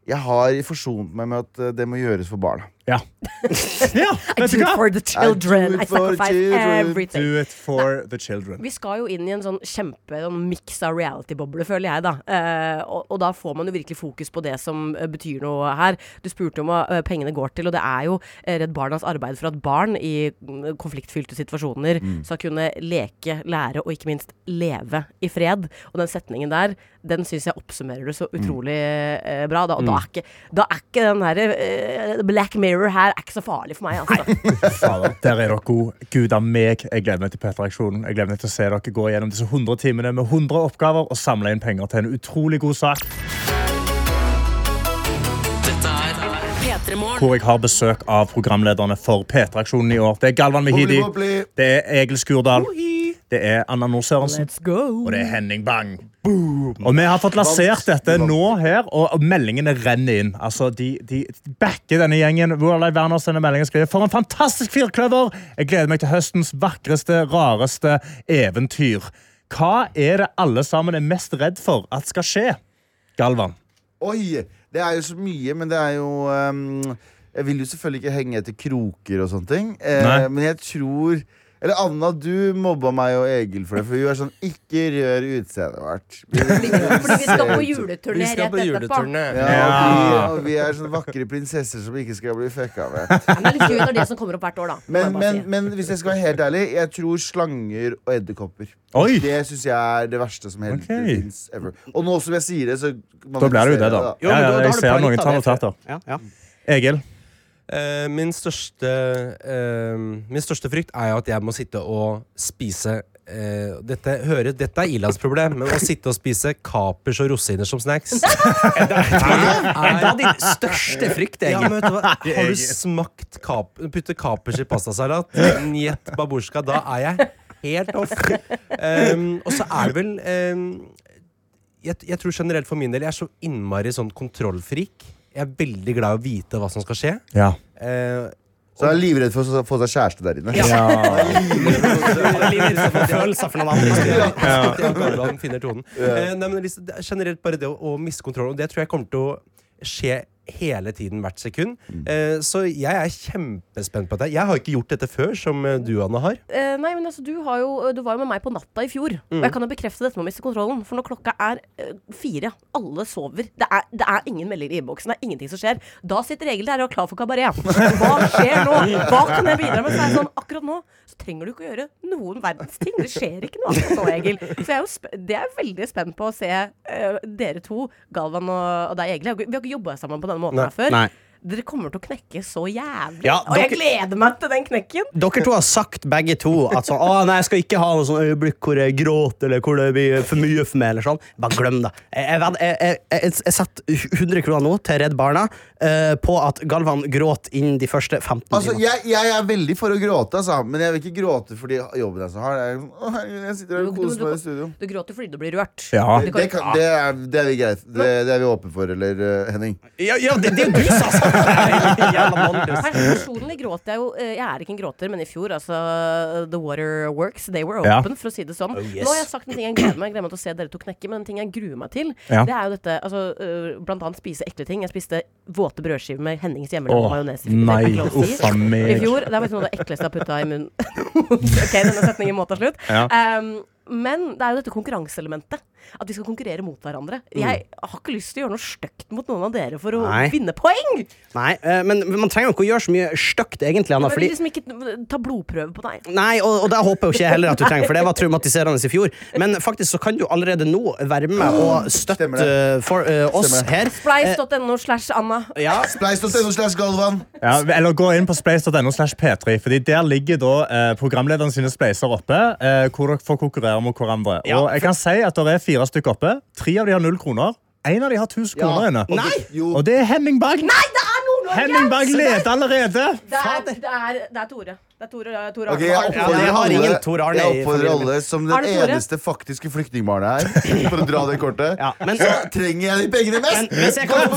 Speaker 5: Jeg har forsont meg med at eh, det må gjøres for barna.
Speaker 1: Ja. ja
Speaker 7: I do it for the children.
Speaker 5: I
Speaker 7: I sacrifice everything.
Speaker 1: Do it for the children.
Speaker 7: Vi skal jo inn i en sånn kjempe sånn miks av reality-boble, føler jeg, da. Eh, og, og da får man jo virkelig fokus på det som eh, betyr noe her. Du spurte om hva eh, pengene går til, og det er jo eh, Redd Barnas arbeid for at barn i mm, konfliktfylte situasjoner skal kunne leke, lære og ikke minst leve i fred. Og den setningen der, den syns jeg oppsummerer det så utrolig eh, bra. Da, og da, er ikke, da er ikke den her eh, Black Mirror her er ikke så farlig for meg, altså.
Speaker 1: Fader, Der er dere gode. Gud av meg. Jeg gleder meg til P3-aksjonen. Jeg gleder meg til å se dere gå gjennom disse 100 timene med 100 oppgaver og samle inn penger til en utrolig god sak.
Speaker 3: Dette P3 Morgen.
Speaker 1: Hvor jeg har besøk av programlederne for P3-aksjonen i år. Det er Galvan Mehidi, det er Egil Skurdal, det er Anna Nord Sørensen, og det er Henning Bang. Og vi har fått lansert dette nå her, og meldingene renner inn. Altså, De, de backer denne gjengen. Worldlife Werner sender melding og skriver For en fantastisk firkløver! Jeg gleder meg til høstens vakreste, rareste eventyr. Hva er det alle sammen er mest redd for at skal skje? Galvan.
Speaker 5: Oi! Det er jo så mye, men det er jo um, Jeg vil jo selvfølgelig ikke henge etter kroker og sånne ting, eh, men jeg tror eller Anna, du mobba meg og Egil for det, for vi var sånn Ikke rør utseendet vårt.
Speaker 7: Fordi vi skal på juleturné rett
Speaker 6: på
Speaker 7: etterpå.
Speaker 6: juleturné.
Speaker 5: Ja. Og, vi, og vi er sånne vakre prinsesser som ikke skal bli fucka med.
Speaker 7: Ja, men er litt gøy når det som kommer opp hvert år, da.
Speaker 5: Men, men,
Speaker 7: si.
Speaker 5: men hvis jeg skal være helt ærlig, jeg tror slanger og edderkopper.
Speaker 1: Oi!
Speaker 5: Det syns jeg er det verste som helst
Speaker 1: okay.
Speaker 5: fins ever. Og nå som jeg sier det, så
Speaker 1: Da blir det jo det, da.
Speaker 2: Jo,
Speaker 1: Ja, ja,
Speaker 2: da
Speaker 1: jeg ser noen tar notater.
Speaker 2: Ja, ja.
Speaker 1: Egil.
Speaker 6: Eh, min, største, uh, min største frykt er jo at jeg må sitte og spise uh, dette, hører, dette er Ilans problem, men å sitte og spise kapers og rosiner som snacks
Speaker 2: Er det din største frykt,
Speaker 6: ja, men vet du hva? Har du smakt kap putte kapers i pastasalat? Njet babusjka. Da er jeg helt off. Um, og så er det vel um, jeg, jeg tror generelt for min del Jeg er så innmari sånn kontrollfrik. Jeg er veldig glad i å vite hva som skal skje.
Speaker 1: Ja.
Speaker 6: Eh,
Speaker 5: Så jeg er livredd for å få seg kjæreste der inne.
Speaker 2: Følelser for noen andre i studio.
Speaker 6: ja. Galvan finner tonen. Eh, nei, men det generelt bare det å, å miste kontroll, og det tror jeg kommer til å skje hele tiden, hvert sekund. Eh, så jeg er kjempespent på dette. Jeg har ikke gjort dette før, som eh, du, Anne, har.
Speaker 7: Eh, nei, men altså, du, har jo, du var jo med meg på natta i fjor. Og jeg kan jo bekrefte dette med å miste kontrollen. For når klokka er øh, fire, alle sover, det er, det er ingen meldinger i innboksen, det er ingenting som skjer. Da sitter Egil der og er klar for kabaret. Hva skjer nå? Hva kan jeg bidra med? Så er det sånn, akkurat nå så trenger du ikke å gjøre noen verdens ting. Det skjer ikke noe nå, Egil. Så jeg er jo sp det er jeg veldig spent på å se øh, dere to, Galvan og, og deg, Egil. Vi har ikke jobba sammen på denne måten
Speaker 6: Nei.
Speaker 7: her før.
Speaker 2: Nei.
Speaker 7: Dere kommer til å knekke så jævlig.
Speaker 2: Ja,
Speaker 7: og jeg gleder meg til den knekken.
Speaker 2: Dere to har sagt begge to at sånn, å, nei, jeg skal ikke ha noe sånn øyeblikk hvor jeg gråter eller hvor det blir for mye for meg. eller sånn. Bare glem det. Jeg, jeg, jeg, jeg, jeg, jeg setter 100 kroner nå til Redd Barna uh, på at Galvan gråt innen de første 15
Speaker 5: Altså,
Speaker 2: timene.
Speaker 5: jeg, jeg er veldig for å gråte, altså, men jeg vil ikke gråte fordi jobben er så hard. Jeg, er sånn, «Å, jeg sitter her og koser meg i studio.
Speaker 7: Du gråter fordi du blir rørt.
Speaker 1: Ja.
Speaker 7: Det,
Speaker 5: Det,
Speaker 7: kan-
Speaker 5: det, er, det er vi greit. Det, det er vi åpne for, eller eh, Henning?
Speaker 2: Ja, ja, det, det er du sa,
Speaker 7: sa Personlig gråter jeg jo eh, Jeg er ikke en gråter, men i fjor, altså The Waterworks, they were
Speaker 1: Ja.
Speaker 7: open, for å si det sånn.
Speaker 2: Oh, yes.
Speaker 7: Nå har jeg sagt en ting jeg gleder meg Jeg gleder meg til å se dere to knekke, men en ting jeg gruer meg til,
Speaker 1: Ja.
Speaker 7: det er jo dette altså, eh, Blant annet spise ekle ting. Jeg spiste våte brødskiver med Hennings hjemmelagde
Speaker 1: Åh,
Speaker 7: majones. i-. I fjor. Det er faktisk noe av det ekleste jeg har putta i munnen. ok, denne setningen må ta slutt.
Speaker 1: Ja.
Speaker 7: Um, men det er jo dette konkurranseelementet. At vi skal konkurrere mot hverandre. Jeg har ikke lyst til å gjøre noe stygt mot noen av dere for å
Speaker 2: Nei.
Speaker 7: vinne poeng!
Speaker 2: Nei, eh, men man trenger jo ikke å gjøre så mye stygt, egentlig, Anna.
Speaker 7: Jeg
Speaker 2: Fordi,
Speaker 7: vil liksom ikke ta blodprøve på deg.
Speaker 2: nei, og, og det håper jo ikke jeg heller at du trenger, for det var traumatiserende i fjor. Men faktisk så kan du allerede nå være med og støtte
Speaker 5: Stemmer det.
Speaker 2: eh, for, eh, oss
Speaker 5: Stemmer
Speaker 2: her.
Speaker 7: Spleis.no slash Anna.
Speaker 2: Ja,
Speaker 5: Spleis.no slash Galvan.
Speaker 1: Ja, eller gå inn på spleis.no slash p3, fordi der ligger da eh, programlederen sine spleiser oppe, eh, hvor dere får konkurrere mot hverandre.
Speaker 2: Ja,
Speaker 1: og jeg kan si at det er fire stykker oppe. Tre av de har null kroner. En av de har 1000 kroner inne.
Speaker 5: Og
Speaker 1: Og det er Henning Bagg. Henning Bagg leder allerede.
Speaker 7: Det er, det, er, det er Tore. Det er Tor Arne.
Speaker 5: Okay, jeg oppfordrer,
Speaker 2: Ja, ingen
Speaker 5: alle,
Speaker 2: Tor Arne
Speaker 5: jeg oppfordrer alle som den eneste faktiske flyktningbarnet her, for å dra det kortet.
Speaker 2: Ja, men-
Speaker 5: så trenger jeg de pengene mest!
Speaker 2: Men hvis jeg kan-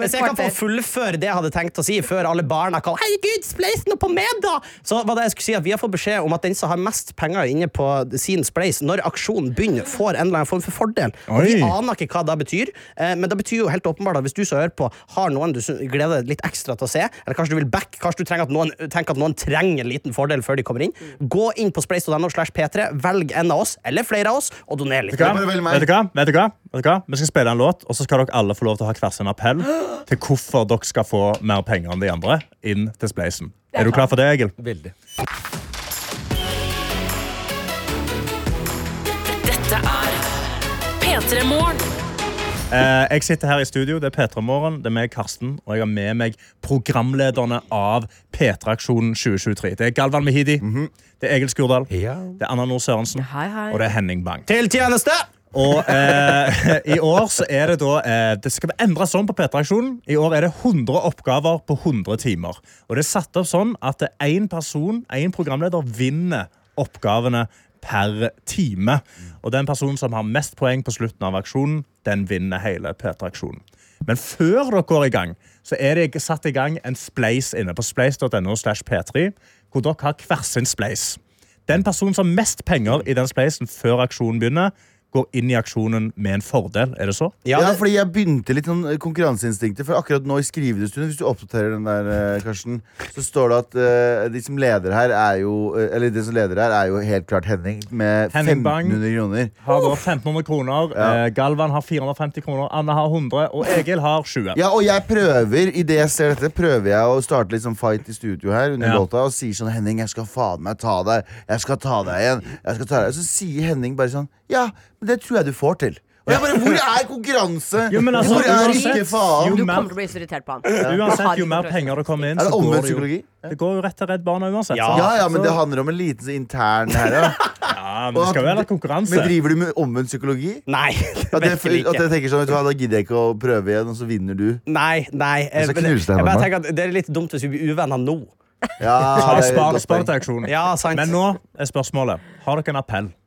Speaker 2: Hvis jeg kan få fullføre det jeg hadde tenkt å si, før alle barna Hei Herregud, spleis nå på meg, da! Så var det jeg skulle si at Vi har fått beskjed om at den som har mest penger inne på sin spleis, når aksjonen begynner, får en eller annen form for fordel. Og Vi aner ikke hva det betyr, eh, men det betyr jo helt åpenbart at hvis du som hører på, har noen du gleder deg litt ekstra til å se, eller kanskje du vil back, kanskje du trenger at noen, tenker at noen trenger en liten fordel før de kommer inn, gå inn på spleis.no slash p3, velg en av oss, eller flere av oss, og doner litt.
Speaker 1: Vet du. Vet du hva? Vet du hva? Vet du hva? Vi skal spille en låt, og så skal dere alle få lov til å ha hver sin appell til hvorfor dere skal få mer penger enn de andre inn til Spleisen. Er du klar for det, Egil?
Speaker 6: Veldig.
Speaker 3: Dette er P3 Morgen.
Speaker 1: Eh, jeg sitter her i studio. Det er P3 Morgen. Det er meg, Karsten, og jeg har med meg programlederne av P3-aksjonen 2023. Det er Galvan Mehidi, det er Egil Skurdal,
Speaker 6: Ja.
Speaker 1: det er Anna Nord Sørensen,
Speaker 7: Hei, hei.
Speaker 1: og det er Henning Bang.
Speaker 2: Til tjeneste!
Speaker 1: Og eh, i år så er det da eh, Det skal endres sånn på P3-aksjonen. I år er det 100 oppgaver på 100 timer. Og det er satt opp sånn at én person, én programleder, vinner oppgavene per time. Og den personen som har mest poeng på slutten av aksjonen, den vinner hele P3-aksjonen. Men før dere går i gang, så er det satt i gang en spleis inne på spleis.no slash p3, hvor dere har hver sin spleis. Den personen som har mest penger i den spleisen før aksjonen begynner, går inn i aksjonen med en fordel. Er det så?
Speaker 5: Ja, fordi jeg begynte litt sånn eh, konkurranseinstinktet. For akkurat nå i skrivestunden, hvis du oppdaterer den der, eh, Karsten, så står det at uh, de som leder her er jo Eller de som leder her er jo helt klart Henning, med
Speaker 1: Henning Bang.
Speaker 5: 1500 kroner.
Speaker 1: Har da 1500 kroner.
Speaker 5: Ja.
Speaker 1: Eh, Galvan har 450 kroner. Anne har 100. Og Egil har 20.
Speaker 5: Ja, og jeg prøver, i det jeg ser dette, prøver jeg å starte litt sånn fight i studio her under
Speaker 1: Ja.
Speaker 5: låta og sier sånn Henning, jeg skal faen meg ta deg. Jeg skal ta deg igjen. Jeg skal ta deg. Så sier Henning bare sånn Ja, men det tror jeg du får til. Og jeg bare, Hvor er konkurranse?
Speaker 1: Jo, men altså,
Speaker 5: hvor er
Speaker 1: uansett-
Speaker 5: ikke faen?
Speaker 1: Jo,
Speaker 7: Du kommer til å bli så irritert på han.
Speaker 1: Uansett, jo mer penger det kommer inn,
Speaker 5: det
Speaker 1: så går det jo
Speaker 5: psykologi?
Speaker 1: Det går jo rett til Redd Barna uansett.
Speaker 2: Ja.
Speaker 5: Ja, ja, men det handler om en liten sånn intern her, ja.
Speaker 1: ja, men det skal jo være konkurranse.
Speaker 5: Men driver du med omvendt psykologi?
Speaker 2: Nei,
Speaker 5: At jeg, at jeg tenker sånn, vet du hva, Da gidder jeg ikke å prøve igjen, og så vinner du.
Speaker 2: Nei, nei.
Speaker 5: Jeg
Speaker 2: men
Speaker 5: knuse
Speaker 2: jeg bare tenker at Det er litt dumt hvis vi blir uvenner nå.
Speaker 5: Ja,
Speaker 1: Ta
Speaker 5: det er et
Speaker 1: spar, nå spar spørsmålet Har dere en appell? Men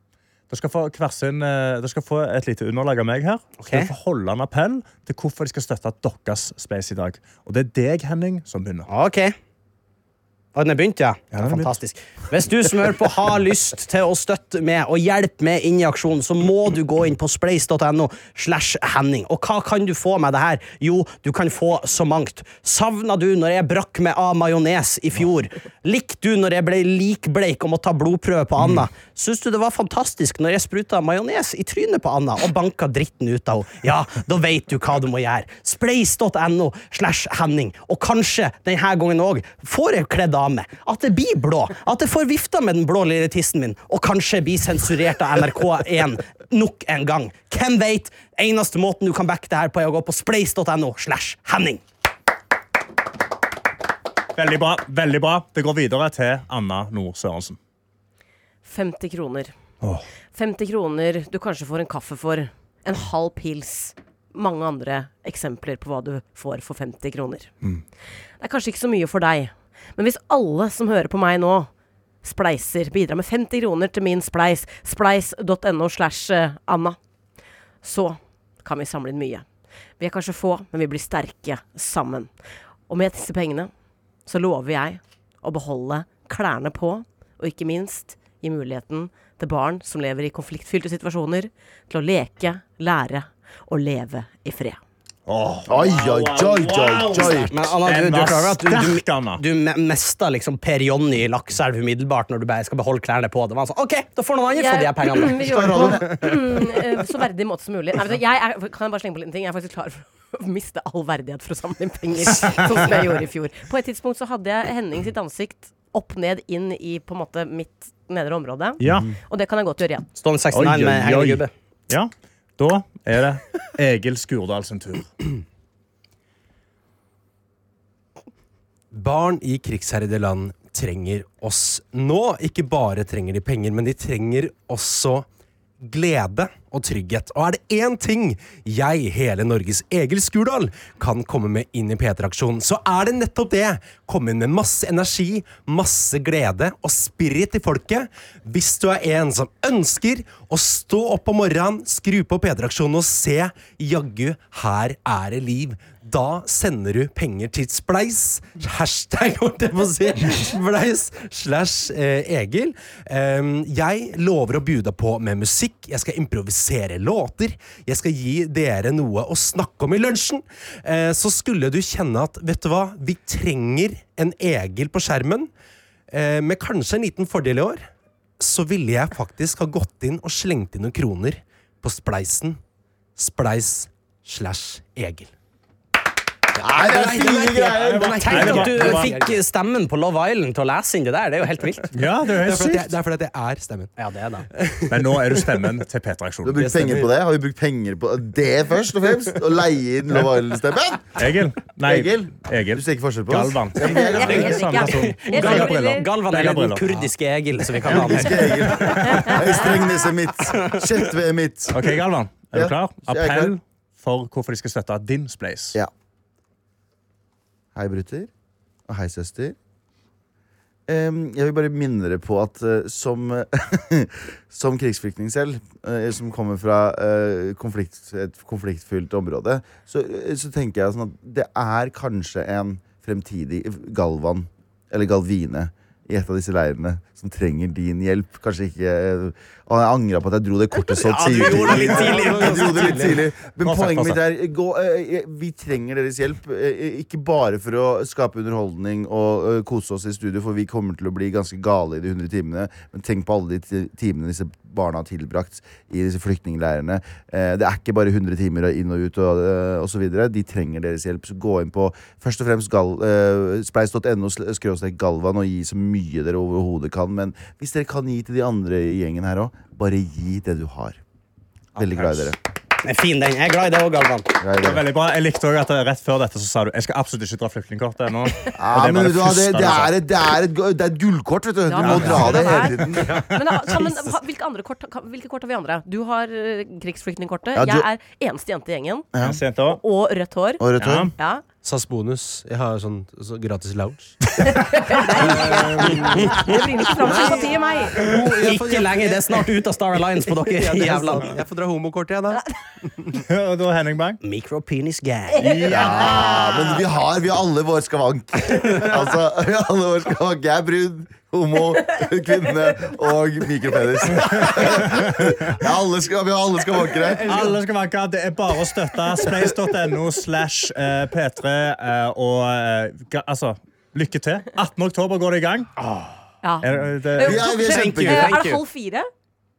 Speaker 1: dere skal få, sin, eh, dere skal få et lite underlag av meg her. Okay.
Speaker 2: Ok.
Speaker 1: dere får holde en appell til hvorfor de skal støtte deres Space i dag. Og det er deg, Henning, som begynner.
Speaker 2: Ok. Og den begynt, ja?
Speaker 1: Ja, den Fantastisk. begynt.
Speaker 2: Hvis du som hører på har lyst til å støtte med og hjelpe med inn i aksjonen, så må du gå inn på spleis.no slash Henning. Og hva kan du få med det her? Jo, du kan få så mangt. Savna du når jeg brakk meg av majones i fjor? Likte du når jeg ble likbleik og måtte ta blodprøve på Anna? Syns du det var fantastisk når jeg spruta majones i trynet på Anna og banka dritten ut av henne? Ja, da vet du hva du må gjøre. Spleis.no slash Henning. Og kanskje denne gangen òg får jeg kledd av meg. At det blir blå. At jeg får vifta med den blå lille tissen min, og kanskje blir sensurert av NRK1 nok en gang. Hvem veit? Eneste måten du kan backe det her på, er å gå på spleis.no slash Henning.
Speaker 1: Veldig bra. veldig bra. Det går videre til Anna Nord Sørensen.
Speaker 7: 50 kroner.
Speaker 1: Åh.
Speaker 7: 50 kroner du kanskje får en kaffe for. En halv pils. Mange andre eksempler på hva du får for 50 kroner. Det er kanskje ikke så mye for deg, men hvis alle som hører på meg nå, spleiser, bidrar med 50 kroner til min spleis, spleis.no slash eh, Anna, så kan vi samle inn mye. Vi er kanskje få, men vi blir sterke sammen. Og med disse pengene så lover jeg å beholde klærne på, og ikke minst gi muligheten til barn som lever i konfliktfylte situasjoner, til å leke, lære og leve i fred.
Speaker 5: Oi, oi, oi, oi, oi.
Speaker 2: Men Anna, du, du klar over at du, du, du me- liksom Per Jonny i Lakselv umiddelbart når du bare skal beholde klærne på. Det var sånn, ok, da får noen andre få de her pengene.
Speaker 7: Vi gjør det på mm, så verdig måte som mulig. Nei, jeg er, kan jeg bare slenge på en liten ting? Jeg er faktisk klar for å miste all verdighet for å samle inn penger, sånn som jeg gjorde i fjor. På et tidspunkt så hadde jeg Henning sitt ansikt opp ned inn i på en måte mitt nedre område.
Speaker 1: Ja.
Speaker 7: Og det kan jeg godt gjøre igjen.
Speaker 2: Stående 69
Speaker 1: Oi, oi,
Speaker 2: med hengegubbe.
Speaker 1: ja. Da er det Egil Skurdal sin tur.
Speaker 6: Barn i krigsherjede land trenger oss nå. Ikke bare trenger de penger, men de trenger også glede og trygghet. Og er det én ting jeg, hele Norges Egil Skurdal, kan komme med inn i P3-aksjonen, så er det nettopp det. Komme inn med masse energi, masse glede og spirit til folket. Hvis du er en som ønsker å stå opp om morgenen, skru på P3-aksjonen og se jaggu, her er det liv. Da sender du penger til Spleis. Hashtag, holdt jeg på å si. Spleis slash eh, Egil. Jeg lover å bjuda på med musikk. Jeg skal improvisere låter. Jeg skal gi dere noe å snakke om i lunsjen. Eh, så skulle du kjenne at, vet du hva, vi trenger en Egil på skjermen, eh, med kanskje en liten fordel i år, så ville jeg faktisk ha gått inn og slengt inn noen kroner på Spleisen. Spleis slash Egil.
Speaker 5: Nei, det er fine greier.
Speaker 2: Tenk at du fikk stemmen på Love Island til å lese inn det der. Det er jo helt vilt.
Speaker 1: Ja, det er
Speaker 6: Det
Speaker 1: helt
Speaker 6: er
Speaker 1: sykt.
Speaker 6: det er, fordi det er stemmen.
Speaker 2: Ja, det er det.
Speaker 1: Men nå er du stemmen til P3-aksjonen.
Speaker 5: brukt penger på det? Har vi brukt penger på det først og fremst? Å leie inn Love Island-stemmen?
Speaker 1: Egil. Nei,
Speaker 5: Egil?
Speaker 1: Egil.
Speaker 5: Du ser ikke forskjell på oss?
Speaker 1: Galvan. Galvan
Speaker 2: er. Den kurdiske Egil, som vi kan han.
Speaker 5: Egil. Strengnes er mitt. Kjetve er mitt.
Speaker 1: OK, Galvan. Er du klar?
Speaker 5: klar.
Speaker 1: Appell for hvorfor de skal støtte din Splace.
Speaker 5: Ja. Hei, brutter. Og hei, søster. Um, jeg vil bare minne dere på at uh, som, som krigsflyktning selv, uh, som kommer fra uh, konflikt, et konfliktfylt område, så, så tenker jeg sånn at det er kanskje en fremtidig Galvan, eller Galvine, i et av disse leirene som trenger din hjelp. Kanskje ikke eh, Og jeg angra på at jeg dro det kortet så tidlig.
Speaker 2: Ja, du gjorde det litt tidlig.
Speaker 5: Jeg dro det litt tidlig. Men poenget mitt er gå, eh, Vi trenger deres hjelp. eh, Ikke bare for å skape underholdning og eh, kose oss i studio, for vi kommer til å bli ganske gale i de 100 timene. Men tenk på alle de timene disse barna har tilbrakt i disse flyktningleirene. Eh, Det er ikke bare 100 timer inn og ut og, eh, og så videre. De trenger deres hjelp. Så gå inn på først og fremst eh, spleis.no galvan og gi så mye dere overhodet kan. Men hvis dere kan gi til de andre i gjengen her òg, bare gi det du har. Veldig glad i dere.
Speaker 2: Det er fin, den. Jeg er glad i det òg, Galvan.
Speaker 1: Det
Speaker 5: var
Speaker 1: veldig bra. Jeg likte også at Rett før dette så sa du jeg skal absolutt ikke dra flyktningkortet ennå.
Speaker 5: Ja,
Speaker 1: det
Speaker 5: det, det, er et, det, er et, det er et gullkort, vet du. Du må dra det hele tiden.
Speaker 7: Men, ja, men hvilke, andre kort, hvilke kort har vi andre? Du har uh, krigsflyktningkortet.
Speaker 5: Ja,
Speaker 7: Jeg er eneste jente i gjengen.
Speaker 1: Ja.
Speaker 7: Og rødt hår.
Speaker 5: Og rødt hår.
Speaker 1: Ja.
Speaker 6: SAS bonus. Jeg har sånn så gratis lounge.
Speaker 7: Det bringer ikke fram sympatiet, meg.
Speaker 2: Ikke lenge, det er snart ut av Star Alliance på dere.
Speaker 6: Ja,
Speaker 2: Jævla.
Speaker 6: Jeg får dra homokort, igjen, da.
Speaker 1: Og da Henning Bang.
Speaker 2: Micropenis gang.
Speaker 5: Ja, men vi har, vi har alle vår skavank. Altså, vi har alle vår skavank. Jeg er brud, homo, kvinne og mikropenis. Ja, alle skal, vi alle alle skavankere.
Speaker 1: Alle skal være Det er bare å støtte space.no slash eh, P3 eh, og eh, altså Lykke til. 18. oktober går det i gang.
Speaker 7: Ja.
Speaker 1: Er, det,
Speaker 7: det,
Speaker 5: Vi er, vi er
Speaker 2: Thank you.
Speaker 5: kjempegøy.
Speaker 7: Det halv fire?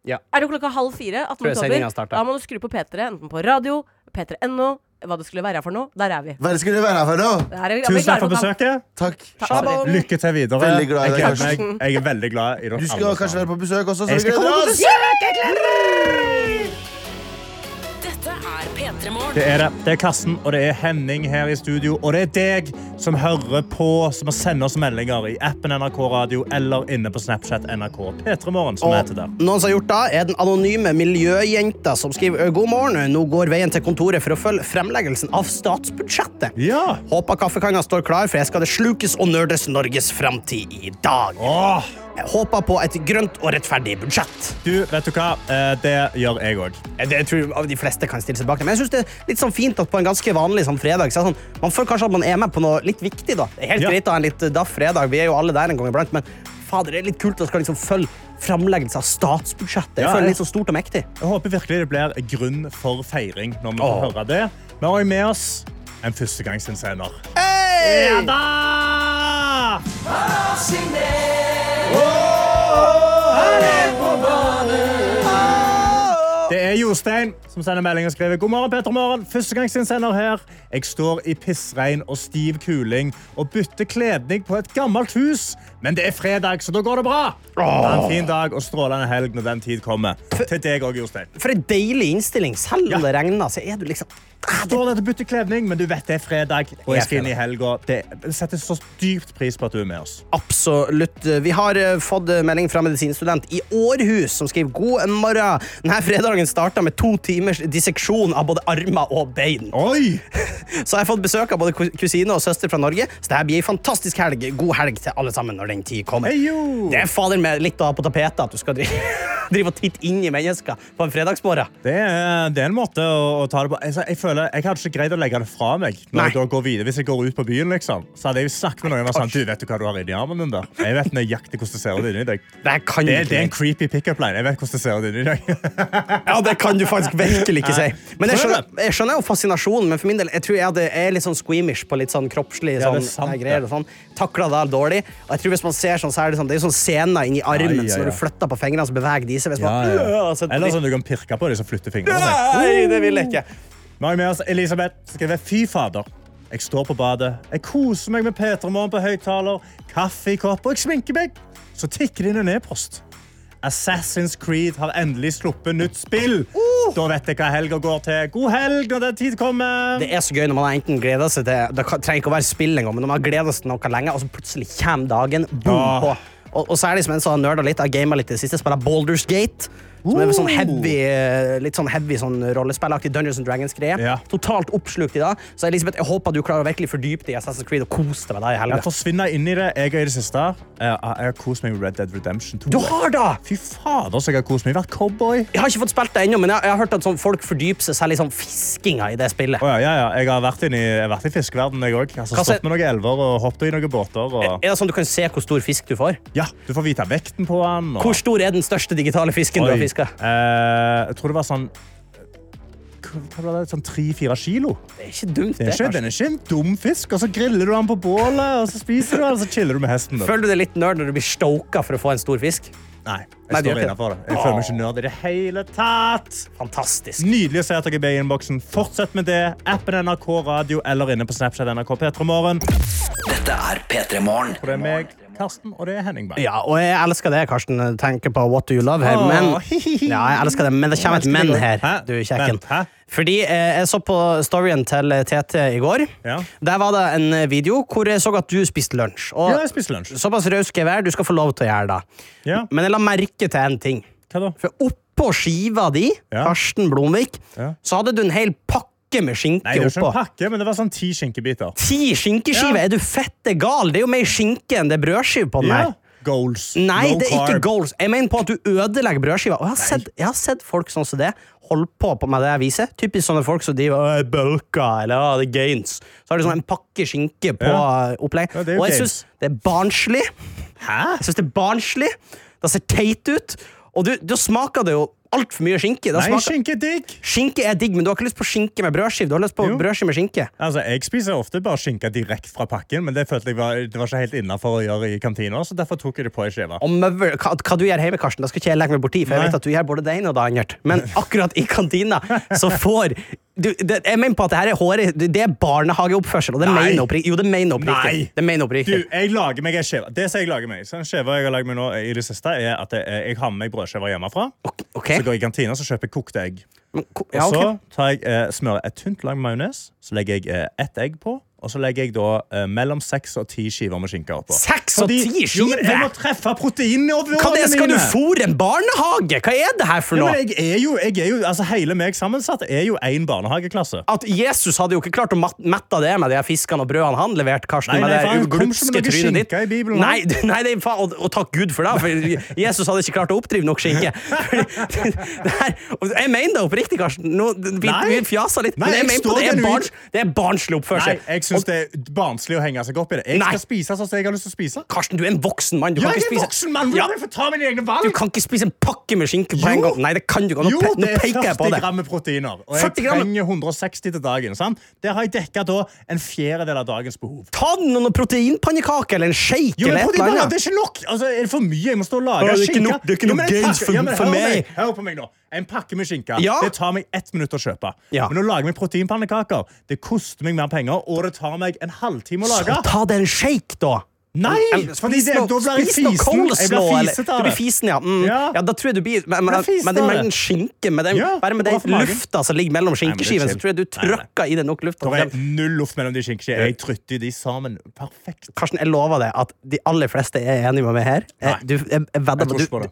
Speaker 2: Ja.
Speaker 7: Er det klokka halv fire? 18.
Speaker 2: Tror jeg sendingen
Speaker 7: oktober? Da må du skru på P3, enten på radio, p3.no, hva det skulle være for noe. Der er vi.
Speaker 5: Hva skulle være for noe?
Speaker 7: Der er vi,
Speaker 1: tusen takk for besøket.
Speaker 5: Takk.
Speaker 7: Shabam.
Speaker 1: Lykke til videre. Jeg, gleder meg. jeg er veldig glad i dere
Speaker 5: Du skal kanskje være på besøk også, så
Speaker 1: Jeg skal komme på
Speaker 5: besøk!
Speaker 3: Jeg gleder P3 Morgen.
Speaker 1: Det er det. Det er Karsten og det er Henning her i studio. Og det er deg som hører på, som sender oss meldinger i appen NRK Radio eller inne på Snapchat NRK P3morgen, som
Speaker 2: Og
Speaker 1: heter der.
Speaker 2: noen som har gjort det, er den anonyme miljøjenta som skriver God morgen, nå går veien til kontoret for å følge fremleggelsen av statsbudsjettet.
Speaker 1: Ja.
Speaker 2: Håper kaffekanna står klar, for jeg skal det slukes og nerdes Norges framtid i dag.
Speaker 1: Åh,
Speaker 2: håper på et grønt og rettferdig budsjett.
Speaker 1: du, vet du hva? Eh, Det gjør jeg òg.
Speaker 2: Jeg tror de fleste kan stille seg bak det. Men jeg synes det er litt sånn fint at på en ganske vanlig sånn fredag så sånn, Man føler kanskje at man er med på noe litt viktig. da. Det er helt
Speaker 1: Ja.
Speaker 2: greit å ha en litt daff fredag, vi er jo alle der en gang iblant, men fader, det er litt kult å skal liksom følge framleggelse av statsbudsjettet. Jeg
Speaker 1: Ja,
Speaker 2: føler litt så stort og mektig.
Speaker 1: Jeg håper virkelig det blir grunn for feiring når vi får høre det. Vi har med oss en førstegangsinnsender.
Speaker 2: Hey!
Speaker 1: Ja da! Det er Jostein som sender melding og skriver God morgen, Petter Morgen. Førstegangsinnsender her. Jeg står i pissregn og stiv kuling og bytter kledning på et gammelt hus. Men det er fredag, så da går det bra. Ha en fin dag og strålende helg når den tid kommer. Til deg òg, Jostein.
Speaker 2: For en deilig innstilling. Selv om det regner, så er du liksom
Speaker 1: Står der til å bytte kledning, men du vet det er fredag, og jeg skal inn i helga. Det setter så dypt pris på at du er med oss.
Speaker 2: Absolutt. Vi har eh, fått eh, melding fra medisinstudent i Århus som skriver God morgen. Denne fredagen starta med to timers disseksjon av både armer og bein.
Speaker 1: Oi!
Speaker 2: Så jeg har fått besøk av både ku- kusine og søster fra Norge, så det blir ei fantastisk helg. God helg til alle sammen når den tid kommer.
Speaker 1: Hei!
Speaker 2: Det er fader med litt å ha på tapetet at du skal drive, drive og titte inn i mennesker på en fredagsmorgen.
Speaker 1: Det er, det er en måte å, å ta det på. Altså, jeg føler, jeg hadde ikke greid å legge det fra meg når
Speaker 2: Nei.
Speaker 1: jeg da går videre. Hvis jeg går ut på byen, liksom, så hadde jeg jo snakket med noen og vært sånn, du vet du hva du har inni armen din der? Jeg vet nøyaktig hvordan det ser ut inni deg.
Speaker 2: Det, her kan
Speaker 1: Det, er- det er en
Speaker 2: ikke.
Speaker 1: creepy pick-up line. Jeg vet hvordan det ser ut inni deg.
Speaker 2: Ja, det kan du faktisk virkelig ikke si. Men jeg
Speaker 1: Sånn er
Speaker 2: skjønner, jeg skjønner jo fascinasjonen, men for min del, jeg tror jeg hadde, jeg er litt sånn squeamish på litt sånn kroppslig
Speaker 1: Ja, det
Speaker 2: sånn, nei, greier og sånn. Takla det dårlig. Og jeg tror hvis man ser sånn, så er det sånn, det er sånn scener inni armen, så når du flytter på fingrene, så beveger de seg. Hvis man,
Speaker 1: Ja, ja.
Speaker 2: Så-
Speaker 1: Eller sånn du kan pirke på dem som flytter fingrene.
Speaker 2: Nei, det vil jeg ikke.
Speaker 1: Vi har med oss Elisabeth skriver Fy fader. Jeg står på badet. Jeg koser meg med P3 Morgen på høyttaler, kaffe i kopp, og jeg sminker meg. Så tikker det inn en e-post. Assassin's Creed har endelig sluppet nytt spill. Da vet jeg hva helga går til. God helg når den tid kommer.
Speaker 2: Det er så gøy når man enten gleda seg til Det trenger ikke å være spill engang, men når man har gleda seg til noe lenge, og så plutselig kommer dagen boom,
Speaker 1: Ja.
Speaker 2: på. Og, og så er det som en som har nerda litt, har gama litt i det siste, spiller Baldur's Gate. Som er sånn heavy, eh, litt sånn heavy sånn rollespillaktig Dungeons and Dragons-greie.
Speaker 1: Ja.
Speaker 2: Totalt oppslukt i det. Så Elisabeth, jeg håper du klarer å virkelig fordype deg i Assassin's Creed og kose deg med det i helga.
Speaker 1: Jeg forsvinner inn i det. Jeg er i det siste. Jeg, jeg har kost meg med Red Dead Redemption 2.
Speaker 2: Du har da!
Speaker 1: Fy fader, så jeg har kost meg. Jeg har vært cowboy.
Speaker 2: Jeg har ikke fått spilt det ennå, men jeg, jeg har hørt at sånn, folk fordyper seg selv i sånn fiskinga i det spillet.
Speaker 1: Oh, ja, ja, ja. Jeg har vært, inn i, vært i fiskeverden, jeg òg. Altså, stått med noen elver og hoppet i noen båter. Og...
Speaker 2: Er det sånn du kan se hvor stor fisk du får?
Speaker 1: Ja, du får vite vekten på den. Og...
Speaker 2: Hvor stor er den største digitale fisken du har
Speaker 1: Oi.
Speaker 2: Fiska?
Speaker 1: Uh, jeg tror det var sånn hva var det, sånn tre-fire kilo.
Speaker 2: Det er ikke dumt,
Speaker 1: Det er ikke, den er ikke en dum fisk. Og så griller du den på bålet, og så spiser du den, og så chiller du med hesten. Da.
Speaker 2: Føler du deg litt nerd når du blir stoka for å få en stor fisk?
Speaker 1: Nei, jeg
Speaker 2: Nei,
Speaker 1: står innafor det. Jeg føler meg ikke nerd i det hele tatt.
Speaker 2: Fantastisk.
Speaker 1: Nydelig å se at dere er med i innboksen. Fortsett med det. Appen NRK Radio eller inne på Snapchat NRK P3 Morgen.
Speaker 4: Dette er P3 Morgen.
Speaker 1: Karsten, og det er Henning Bang.
Speaker 2: Ja, og jeg elsker det, Karsten. Tenker på What Do You Love her, men. Ja, jeg elsker det, men det kommer et men her, du kjekken. Fordi eh, jeg så på storyen til TT i går.
Speaker 1: Ja.
Speaker 2: Der var det en video hvor jeg så at du spiste lunsj. Og
Speaker 1: Ja, jeg spiste lunsj.
Speaker 2: såpass raus skal jeg være, du skal få lov til å gjøre det.
Speaker 1: Ja.
Speaker 2: Men jeg la merke til en ting.
Speaker 1: Hva da?
Speaker 2: For oppå skiva di,
Speaker 1: Ja.
Speaker 2: Karsten Blomvik,
Speaker 1: Ja.
Speaker 2: så hadde du en hel pakke pakke med skinke
Speaker 1: Nei, det var ikke
Speaker 2: oppå.
Speaker 1: en pakke, men det var sånn ti skinkebiter.
Speaker 2: Ti skinkeskiver?
Speaker 1: Ja.
Speaker 2: Er du fette gal? Det er jo mer skinke enn det er brødskive på den her.
Speaker 1: Ja. Goals.
Speaker 2: Nei,
Speaker 1: no
Speaker 2: det er ikke goals. Jeg mener på at du ødelegger brødskiva. Og jeg har, sett, jeg har sett folk sånn som det holde på, på med det jeg viser. Typisk sånne folk som driver og bulker eller «Åh, det gains. Så har de sånn en pakke skinke på
Speaker 1: Ja.
Speaker 2: eh, opplegg.
Speaker 1: Ja,
Speaker 2: og jeg syns det er barnslig.
Speaker 1: Hæ?
Speaker 2: Jeg synes det er barnslig. Det ser teit ut. Og du, du smaker det jo altfor mye skinke.
Speaker 1: Nei,
Speaker 2: smaker,
Speaker 1: skinke er digg.
Speaker 2: skinke er digg, men du har ikke lyst på skinke med brødskive. Du har lyst på
Speaker 1: Jo.
Speaker 2: brødskive med skinke.
Speaker 1: Altså, Jeg spiser ofte bare skinke direkte fra pakken, men det følte jeg var, det var ikke helt innafor å gjøre i kantina, så derfor tok jeg det på
Speaker 2: i skiva. Hva, hva du gjør hjemme, Karsten, da skal ikke jeg legge meg borti, for jeg
Speaker 1: Nei.
Speaker 2: vet at du gjør både det ene og det andre. Men akkurat i kantina så får du, det, Jeg mener på at det her er håret Det er barnehageoppførsel, og det mener oppriktig. Jo, det mener oppriktig. Det mener
Speaker 1: Du,
Speaker 2: oppriktig.
Speaker 1: jeg lager meg en skjeve. Det som jeg lager meg, så en skive jeg har lagd meg nå i det siste, er at jeg, jeg har med meg brødskiver hjemmefra.
Speaker 2: Ok.
Speaker 1: Så går jeg i kantina så kjøper jeg kokte egg.
Speaker 2: Men ko-
Speaker 1: Og så tar jeg, eh, smører et tynt lag majones, så legger jeg eh, ett egg på. Og så legger jeg da eh, mellom seks og ti skiver med skinke oppå.
Speaker 2: Seks og ti
Speaker 1: Jo, men jeg må
Speaker 2: skiver?
Speaker 1: treffe proteinnivåene
Speaker 2: Hva det, skal du
Speaker 1: mine.
Speaker 2: fôre en barnehage? Hva er det her for
Speaker 1: Ja,
Speaker 2: noe?
Speaker 1: men jeg er jo, jeg er jo, altså Hele meg sammensatt er jo én barnehageklasse.
Speaker 2: At Jesus hadde jo ikke klart å mat- mette det med de her fiskene og brødene han leverte, Karsten.
Speaker 1: Nei,
Speaker 2: med
Speaker 1: nei,
Speaker 2: det
Speaker 1: faen, kom ikke
Speaker 2: glupske
Speaker 1: noe
Speaker 2: trynet ditt.
Speaker 1: skinke i Bibelen,
Speaker 2: Nei, d- nei det er faen, og, og takk Gud for det, for Jesus hadde ikke klart å oppdrive nok skinke. Fordi det her, og jeg mener det oppriktig, Karsten. Nå, vi,
Speaker 1: Nei.
Speaker 2: vi fjaser litt,
Speaker 1: Nei,
Speaker 2: men jeg
Speaker 1: jeg
Speaker 2: mener på
Speaker 1: står
Speaker 2: det er,
Speaker 1: genuint.
Speaker 2: barns, det er barnslig oppførsel.
Speaker 1: Nei, jeg syns det er barnslig å henge seg opp i det. Jeg
Speaker 2: Nei.
Speaker 1: skal spise sånn som jeg har lyst til å spise.
Speaker 2: Karsten, du er en voksen mann. Du
Speaker 1: Ja,
Speaker 2: kan
Speaker 1: jeg
Speaker 2: ikke
Speaker 1: er en
Speaker 2: spise
Speaker 1: voksen mann!
Speaker 2: Ja.
Speaker 1: Hvordan får ta mine egne valg?
Speaker 2: Du kan ikke spise en pakke med skinke på en gang. Nei, det kan du ikke. Nå,
Speaker 1: Jo,
Speaker 2: nå
Speaker 1: det er
Speaker 2: peker jeg på
Speaker 1: 40
Speaker 2: det.
Speaker 1: gram proteiner. Og jeg trenger 160 til dagen. Sant? Der har jeg dekka da en fjerdedel av dagens behov.
Speaker 2: Ta noen proteinpannekaker eller en shake
Speaker 1: Jo,
Speaker 2: eller et eller annet.
Speaker 1: det er ikke nok! Altså, er det for mye? Jeg må stå og lage
Speaker 2: det
Speaker 1: skinke.
Speaker 2: No, det er ikke
Speaker 1: noe
Speaker 2: gains for-
Speaker 1: ja,
Speaker 2: for meg.
Speaker 1: Hør på meg nå. En pakke med skinke
Speaker 2: Ja.
Speaker 1: Det tar meg ett minutt å kjøpe. Men å lage meg proteinpannekaker Det koster meg mer penger, og det tar meg en halvtime å lage.
Speaker 2: Så ta deg en shake, da.
Speaker 1: Nei! Fordi det, da blir jeg fisen. Jeg blir fisete av
Speaker 2: Du blir
Speaker 1: det.
Speaker 2: fisen, ja. Mm. ja.
Speaker 1: Ja.
Speaker 2: Da tror jeg du blir Men, men, men det
Speaker 1: mellom
Speaker 2: den skinke, med den,
Speaker 1: Ja,
Speaker 2: bare med den lufta som ligger mellom
Speaker 1: skinkeskivene,
Speaker 2: skinkeskiven, så tror jeg du trykker i det nok luft.
Speaker 1: Det er null luft mellom de skinkeskivene. Jeg trytter de sammen perfekt.
Speaker 2: Karsten, jeg lover deg at de aller fleste er enige med meg her. Eh, Du, jeg, jeg
Speaker 1: Jeg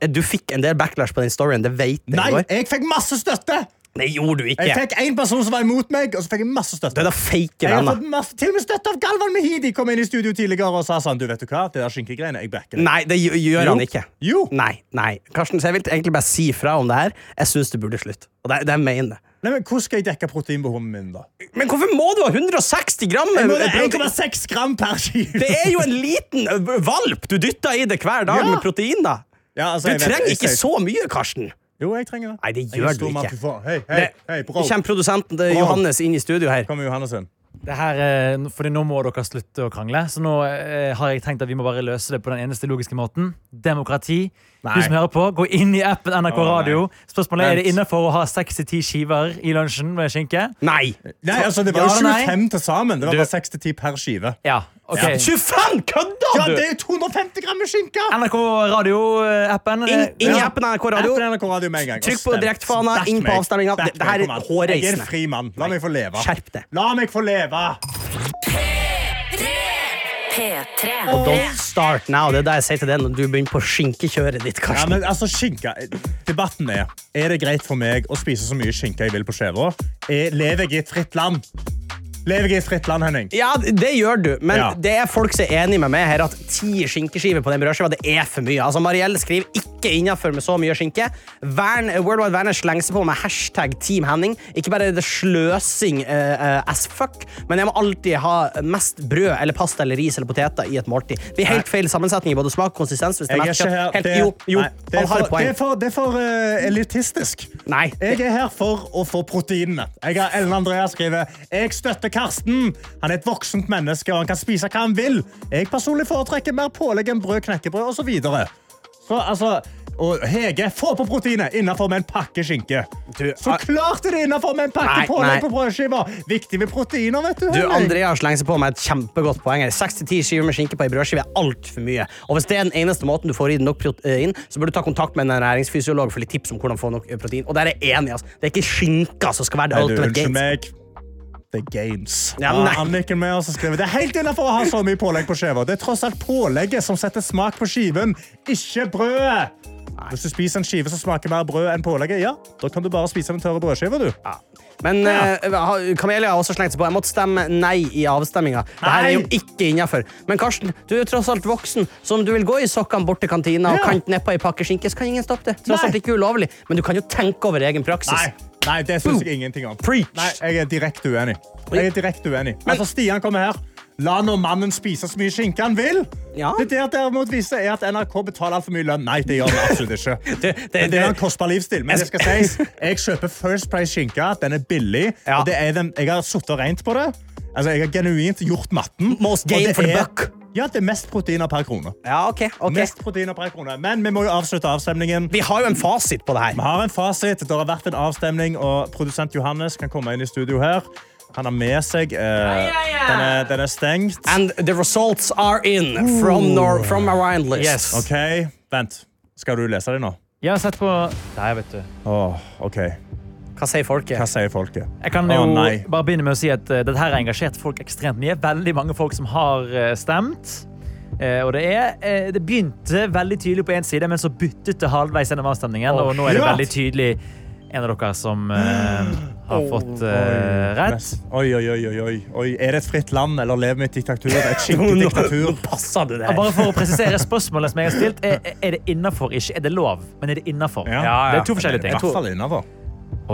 Speaker 2: du, du fikk en del backlash på den storyen, det vet jeg.
Speaker 1: Nei, jeg fikk masse støtte!
Speaker 2: Det gjorde du ikke.
Speaker 1: Jeg fikk én person som var imot meg, og så fikk jeg masse støtte.
Speaker 2: Det er da fake
Speaker 1: Jeg har fått masse, til og med støtte av Galvan Mehidi kom inn i studio tidligere og sa sånn Du vet du hva, det der skinkegreiene, jeg backer det.
Speaker 2: Nei, det gjør
Speaker 1: Jo.
Speaker 2: han ikke.
Speaker 1: Jo.
Speaker 2: Nei, nei. Karsten, så jeg vil egentlig bare si fra om det her. Jeg syns det burde slutte. Og det, det jeg mener jeg.
Speaker 1: Nei, men Hvordan skal jeg dekke proteinbehovet min da?
Speaker 2: Men hvorfor må du ha 160 gram?
Speaker 1: Jeg må
Speaker 2: det
Speaker 1: 1,6 gram per kilo.
Speaker 2: Det er jo en liten valp du dytter i det hver dag
Speaker 1: Ja.
Speaker 2: med protein. da
Speaker 1: Ja, altså,
Speaker 2: Du trenger ikke så mye, Karsten.
Speaker 1: Jo, jeg trenger det.
Speaker 2: Nei, det gjør du ikke.
Speaker 1: Hei, hei, hei,
Speaker 2: kommer produsenten det er Johannes inn i studio her.
Speaker 1: Kommer Johannessen.
Speaker 8: Det her, eh, fordi Nå må dere slutte å krangle. Så nå eh, har jeg tenkt at vi må bare løse det på den eneste logiske måten. Demokrati.
Speaker 1: Nei.
Speaker 8: Du som hører på, gå inn i appen NRK. Radio. Spørsmålet er det innafor å ha 6-10 skiver i lunsjen med skinke.
Speaker 2: Nei!
Speaker 1: Nei, altså, det var jo
Speaker 8: ja,
Speaker 1: 25 til sammen. Det var bare 6 til 10 per skive.
Speaker 8: Ja, ok
Speaker 2: 25! Kødder
Speaker 1: Ja, det er 250 gram med skinke!
Speaker 8: NRK Radio-appen.
Speaker 2: Inn, inn i appen NRK Radio.
Speaker 1: Appen NRK Radio med en gang.
Speaker 2: Trykk på direktefana, inn på avstemninga. Det- det her er
Speaker 1: hårreisende. Jeg er en fri mann. La meg få leve.
Speaker 2: Skjerp det.
Speaker 1: La meg få leve!
Speaker 3: P3.
Speaker 2: Don't start now. Det er det jeg sier til deg når du begynner på skinkekjøret ditt,
Speaker 1: Ja,
Speaker 2: Karsten.
Speaker 1: men altså, skinka, Debatten er Er det greit for meg å spise så mye skinke jeg vil på skiva. Er- Lever jeg i et fritt land? Lever jeg i et fritt land, Henning?
Speaker 2: Ja, det gjør du, men
Speaker 1: Ja.
Speaker 2: det er folk som er enig med meg her at ti skinkeskiver på den brødskiva det er for mye. Altså, Marielle skriver ikke innafor med så mye skinke. Vern, World Wide Werner slenger seg på med hashtag Team Henning. Ikke bare er det sløsing uh, uh, as fuck, men jeg må alltid ha mest brød eller pasta eller ris eller poteter i et måltid. Det blir helt feil sammensetning i både smak og konsistens. Hvis det
Speaker 1: Jeg
Speaker 2: er
Speaker 1: ikke her
Speaker 2: Helt,
Speaker 1: det,
Speaker 2: jo, jo,
Speaker 1: nei, det, er for, det er for, det er for uh, elitistisk.
Speaker 2: Nei.
Speaker 1: Jeg er her for å få proteinene. Jeg har Ellen Andrea skriver Jeg støtter Karsten. Han er et voksent menneske og han kan spise hva han vil. Jeg personlig foretrekker mer pålegg enn brød, knekkebrød osv. Så, videre. så altså og Hege, få på proteinet innenfor med en pakke skinke.
Speaker 2: Du,
Speaker 1: Så
Speaker 2: ah-
Speaker 1: klart er det innenfor med en pakke
Speaker 2: Nei,
Speaker 1: pålegg
Speaker 2: nei.
Speaker 1: på brødskiva. Viktig med proteiner, vet du.
Speaker 2: Du,
Speaker 1: André,
Speaker 2: Andrea slenger seg på med et kjempegodt poeng. her. 6-10 skiver med skinke på ei brødskive er altfor mye. Og hvis det er den eneste måten du får i den nok protein, så bør du ta kontakt med en næringsfysiolog for litt tips om hvordan få nok protein. Og der er jeg enig. Altså. Det er ikke skinka som skal være
Speaker 1: det
Speaker 2: ultimate
Speaker 1: unnskyld
Speaker 2: gains.
Speaker 1: Games.
Speaker 2: Ja,
Speaker 1: Ja,
Speaker 2: nei.
Speaker 1: Anniken med oss skriver Det er helt innenfor å ha så mye pålegg på skiva. Det er tross alt pålegget som setter smak på skiven, ikke brødet. Hvis du spiser en skive som smaker mer brød enn pålegget, ja, da kan du bare spise den tørre brødskiva, du.
Speaker 2: Men
Speaker 1: Ja.
Speaker 2: uh, Kamelia har også slengt seg på. Jeg måtte stemme nei i avstemminga. Det er jo ikke innafor. Men Karsten, du er jo tross alt voksen, så om du vil gå i sokkene bort til kantina og
Speaker 1: Ja.
Speaker 2: kante nedpå ei pakke skinke, så kan ingen stoppe det. Tross
Speaker 1: Nei.
Speaker 2: alt ikke ulovlig. Men du kan jo tenke over egen praksis.
Speaker 1: Nei, Nei det syns jeg ingenting om.
Speaker 2: Preach.
Speaker 1: Nei, Jeg er direkte uenig. Jeg er direkte uenig. Altså, Stian kommer her. La nå mannen spise så mye skinke han vil.
Speaker 2: Ja.
Speaker 1: Det der derimot viser er at NRK betaler altfor mye lønn. Nei, det gjør vi absolutt ikke.
Speaker 2: det-
Speaker 1: det, er en kostbar livsstil. Men det skal sies, jeg kjøper First Price-skinke. Den er billig.
Speaker 2: Ja.
Speaker 1: Og det er den, jeg har sittet og regnet på det. Altså, jeg har genuint gjort matten.
Speaker 2: Most
Speaker 1: game
Speaker 2: for the buck.
Speaker 1: Ja, det er mest proteiner per krone.
Speaker 2: Ja, ok, okay.
Speaker 1: Mest proteiner per krone. Men vi må jo avslutte avstemningen.
Speaker 2: Vi har jo en fasit på det
Speaker 1: Vi har en fasit. Det har vært en avstemning, og produsent Johannes kan komme inn i studio her. Han har med seg eh, den, er, den er stengt.
Speaker 2: And the results are in from, Nor from Orion list.
Speaker 8: Yes.
Speaker 1: OK, vent. Skal du lese dem nå?
Speaker 8: Jeg har sett på Nei, vet du.
Speaker 1: Oh, OK.
Speaker 2: Hva sier folket?
Speaker 1: Hva sier folket?
Speaker 8: Jeg kan jo
Speaker 1: oh,
Speaker 8: bare begynne med å si at uh, dette her har engasjert folk ekstremt mye. Veldig mange folk som har uh, stemt. Uh, og det, er, uh, det begynte veldig tydelig på én side, men så byttet det halvveis gjennom avstemningen. og nå er det veldig tydelig en av dere som eh, har fått eh, rett.
Speaker 1: Oi, oi, oi, oi, oi. Er det et fritt land, eller lever vi i et diktatur? Et skikkelig diktatur.
Speaker 2: Nå passer det der.
Speaker 8: bare for å presisere spørsmålet som jeg har stilt, er, er det innafor? Ikke er det lov, men er det innafor?
Speaker 1: Ja.
Speaker 8: Det er to forskjellige
Speaker 1: I hvert fall innenfor.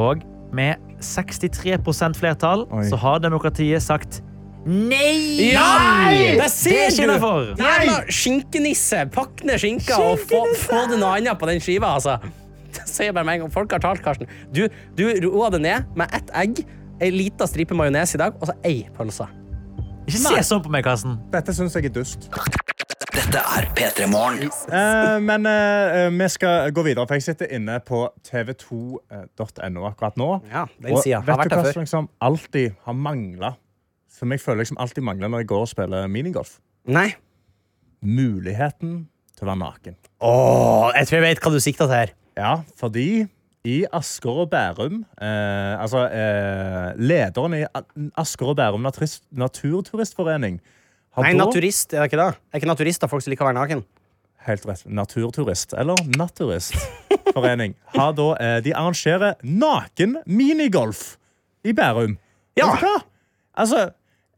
Speaker 8: Og med 63 flertall
Speaker 1: Oi.
Speaker 8: så har demokratiet sagt nei!
Speaker 2: Nei!
Speaker 8: Det er
Speaker 2: ser
Speaker 8: ikke
Speaker 2: du!
Speaker 8: innafor.
Speaker 2: Skinkenisse. Pakk ned skinka og få, få det noe annet på den skiva, altså. Det sier jeg bare med en gang. Folk har talt, Karsten. Du, du roa det ned med ett egg, ei lita stripe majones i dag, og så ei pølse.
Speaker 8: Ikke se sånn på meg, Karsten.
Speaker 1: Dette syns jeg er dust.
Speaker 4: Dette er P3 Morgen.
Speaker 1: Eh, men eh, vi skal gå videre, for jeg sitter inne på tv2.no akkurat nå.
Speaker 2: Ja, den
Speaker 1: Og.
Speaker 2: Har
Speaker 1: vet
Speaker 2: vært
Speaker 1: du hva som liksom alltid har mangla? Som jeg føler liksom alltid mangler når jeg går og spiller minigolf.
Speaker 2: Nei.
Speaker 1: Muligheten til å være naken.
Speaker 2: Åh, jeg tror jeg vet hva du sikter til her.
Speaker 1: Ja, fordi i Asker og Bærum eh, Altså, eh, lederen i Asker og Bærum Naturist, Naturturistforening har
Speaker 2: Nei,
Speaker 1: da-
Speaker 2: naturist, er det ikke det? Er ikke naturister folk som liker å være naken?
Speaker 1: Helt rett. Naturturist, eller naturistforening, har da eh, De arrangerer naken minigolf i Bærum.
Speaker 2: Ja.
Speaker 1: Altså,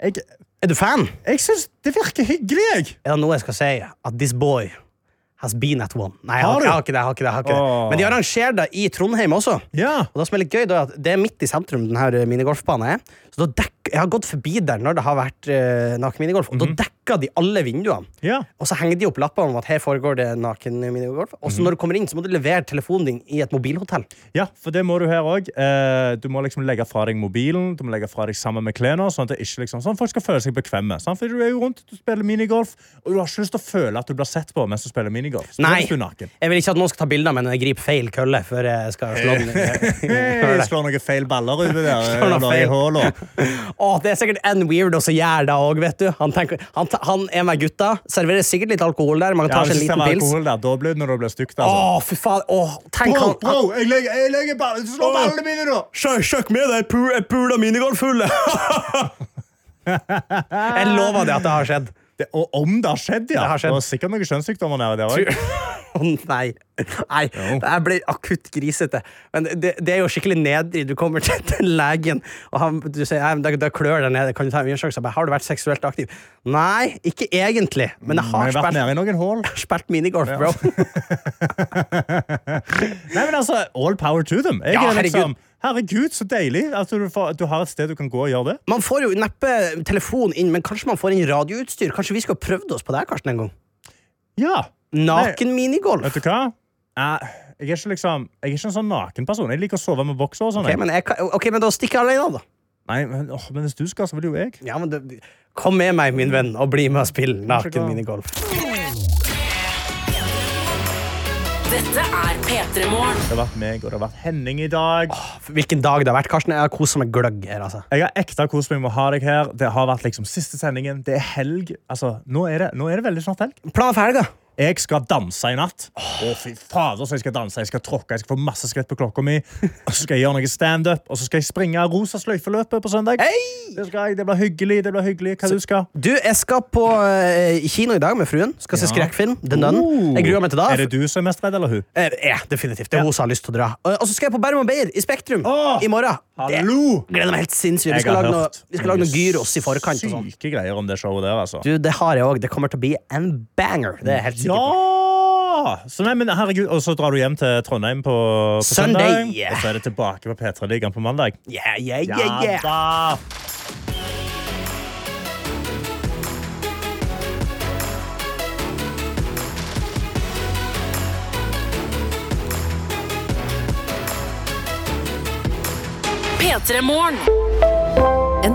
Speaker 1: jeg,
Speaker 2: Er du fan?
Speaker 1: jeg syns det virker hyggelig, jeg.
Speaker 2: Er det noe jeg skal si? At this boy has been at one. Nei, jeg har, jeg har ikke det. Jeg har ikke det, har ikke det. Men de arrangerer det i Trondheim også.
Speaker 1: Ja.
Speaker 2: Og det som er litt gøy, da, det er midt i sentrum denne minigolfbanen er. Så da dekker, jeg har gått forbi der når det har vært uh, naken minigolf, og da dekker de alle vinduene.
Speaker 1: ja.
Speaker 2: Og så henger de opp lapper om at her foregår det naken minigolf. Og så når du kommer inn, så må du levere telefonen din i et mobilhotell.
Speaker 1: ja, for det må du her òg. Uh, du må liksom legge fra deg mobilen, du må legge fra deg sammen med klærne, sånn at ikke liksom, sånn folk skal føle seg bekvemme. Sant? For du er jo rundt, du spiller minigolf, og du har ikke lyst til å føle at du blir sett på mens du spiller minigolf. Så
Speaker 2: Nei. Jeg vil ikke at noen skal ta bilder når jeg griper feil kølle før jeg skal slå den.
Speaker 1: Slår noen feil baller uti der. Hålet.
Speaker 2: Det er sikkert en weirdo som gjør det òg, vet du. Han, tenker, han, han er med gutta, serverer sikkert litt alkohol der. Man
Speaker 1: Ja,
Speaker 2: ta seg en liten pils.
Speaker 1: der, da blir det når det blir stygt. altså.
Speaker 2: Åh, oh, fy faen. Oh, tenk
Speaker 1: Bro,
Speaker 2: han,
Speaker 1: bro, jeg legger, jeg legger ball, slå ballene mine, da!
Speaker 2: Sjekk, med deg, jeg pula minigolffulle! jeg lover det at det har skjedd.
Speaker 1: Det, og om det har skjedd, ja.
Speaker 2: Det har skjedd.
Speaker 1: var sikkert noen kjønnssykdommer nede der òg.
Speaker 2: Å nei. Nei, det ble akutt grisete. Men det, det er jo skikkelig nedrig. Du kommer til, til legen, og han, du sier at det, det klør der nede. Kan du ta en undersøkelse? Har du vært seksuelt aktiv? Nei, ikke egentlig. Men jeg
Speaker 1: Jeg
Speaker 2: har
Speaker 1: har
Speaker 2: spilt,
Speaker 1: jeg
Speaker 2: spilt minigolf, bro.
Speaker 1: Nei, men altså, All power to them. Jeg
Speaker 2: Ja,
Speaker 1: er
Speaker 2: herregud.
Speaker 1: liksom, herregud, så deilig at du, får, at du har et sted du kan gå og gjøre det.
Speaker 2: Man får jo neppe telefon inn, men kanskje man får inn radioutstyr. Kanskje vi skulle prøvd oss på det her, Karsten, en gang?
Speaker 1: Ja,
Speaker 2: Naken minigolf.
Speaker 1: vet du hva? Jeg er ikke liksom Jeg er ikke en sånn nakenperson. Jeg liker å sove med bokser og sånn.
Speaker 2: Ok, men, jeg, men da stikker jeg alene, da.
Speaker 1: Nei, men, åh, men hvis du skal, så vil jo jeg.
Speaker 2: Ja, men det, Kom med meg, min venn, og bli med og spille naken minigolf.
Speaker 3: Dette er P3 Morgen.
Speaker 1: Det har vært meg, og det har vært Henning i dag.
Speaker 2: Hvilken dag det har vært, Karsten. Jeg har kost meg gløgg her, altså.
Speaker 1: Jeg har ekte kost meg med å ha deg her. Det har vært liksom siste sendingen. Det er helg. Altså, nå er det, nå er det veldig snart helg.
Speaker 2: Planen for helga?
Speaker 1: Jeg skal danse i natt. Å, fy fader, så jeg skal danse. Jeg skal tråkke, jeg skal få masse skritt på klokka mi. Og så skal jeg gjøre noe standup, og så skal jeg springe rosa sløyfeløpet på søndag. Det, skal jeg. det blir hyggelig. det blir hyggelig. Hva du skal
Speaker 2: Du, jeg skal på uh, kino i dag med fruen. Skal se
Speaker 1: Ja.
Speaker 2: skrekkfilm. The Nun.
Speaker 1: Oh.
Speaker 2: Jeg gruer meg til da.
Speaker 1: Er det du som er mest redd, eller hun?
Speaker 2: Eh, Ja, definitivt. Det er hun som har lyst til å dra. Og og så skal jeg på Berrum og Beyer i Spektrum
Speaker 1: oh.
Speaker 2: i morgen.
Speaker 1: Hallo!
Speaker 2: Det gleder meg helt sinnssykt. Vi skal lage noe, vi skal lage noe gyros i forkant. sånn.
Speaker 1: Syke greier om det showet der, altså.
Speaker 2: Du, det har jeg òg. Det kommer til å bli en banger. Det er helt sikker på.
Speaker 1: Ja! Så nei, men herregud, Og så drar du hjem til Trondheim på, på
Speaker 2: Sunday.
Speaker 1: søndag. Og så er det tilbake på P3-ligaen på mandag.
Speaker 2: Yeah, yeah, yeah, yeah.
Speaker 1: da!
Speaker 3: P3 Morgen.
Speaker 9: En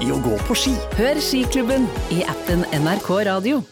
Speaker 4: i å gå på ski.
Speaker 9: Hør Skiklubben i appen NRK Radio.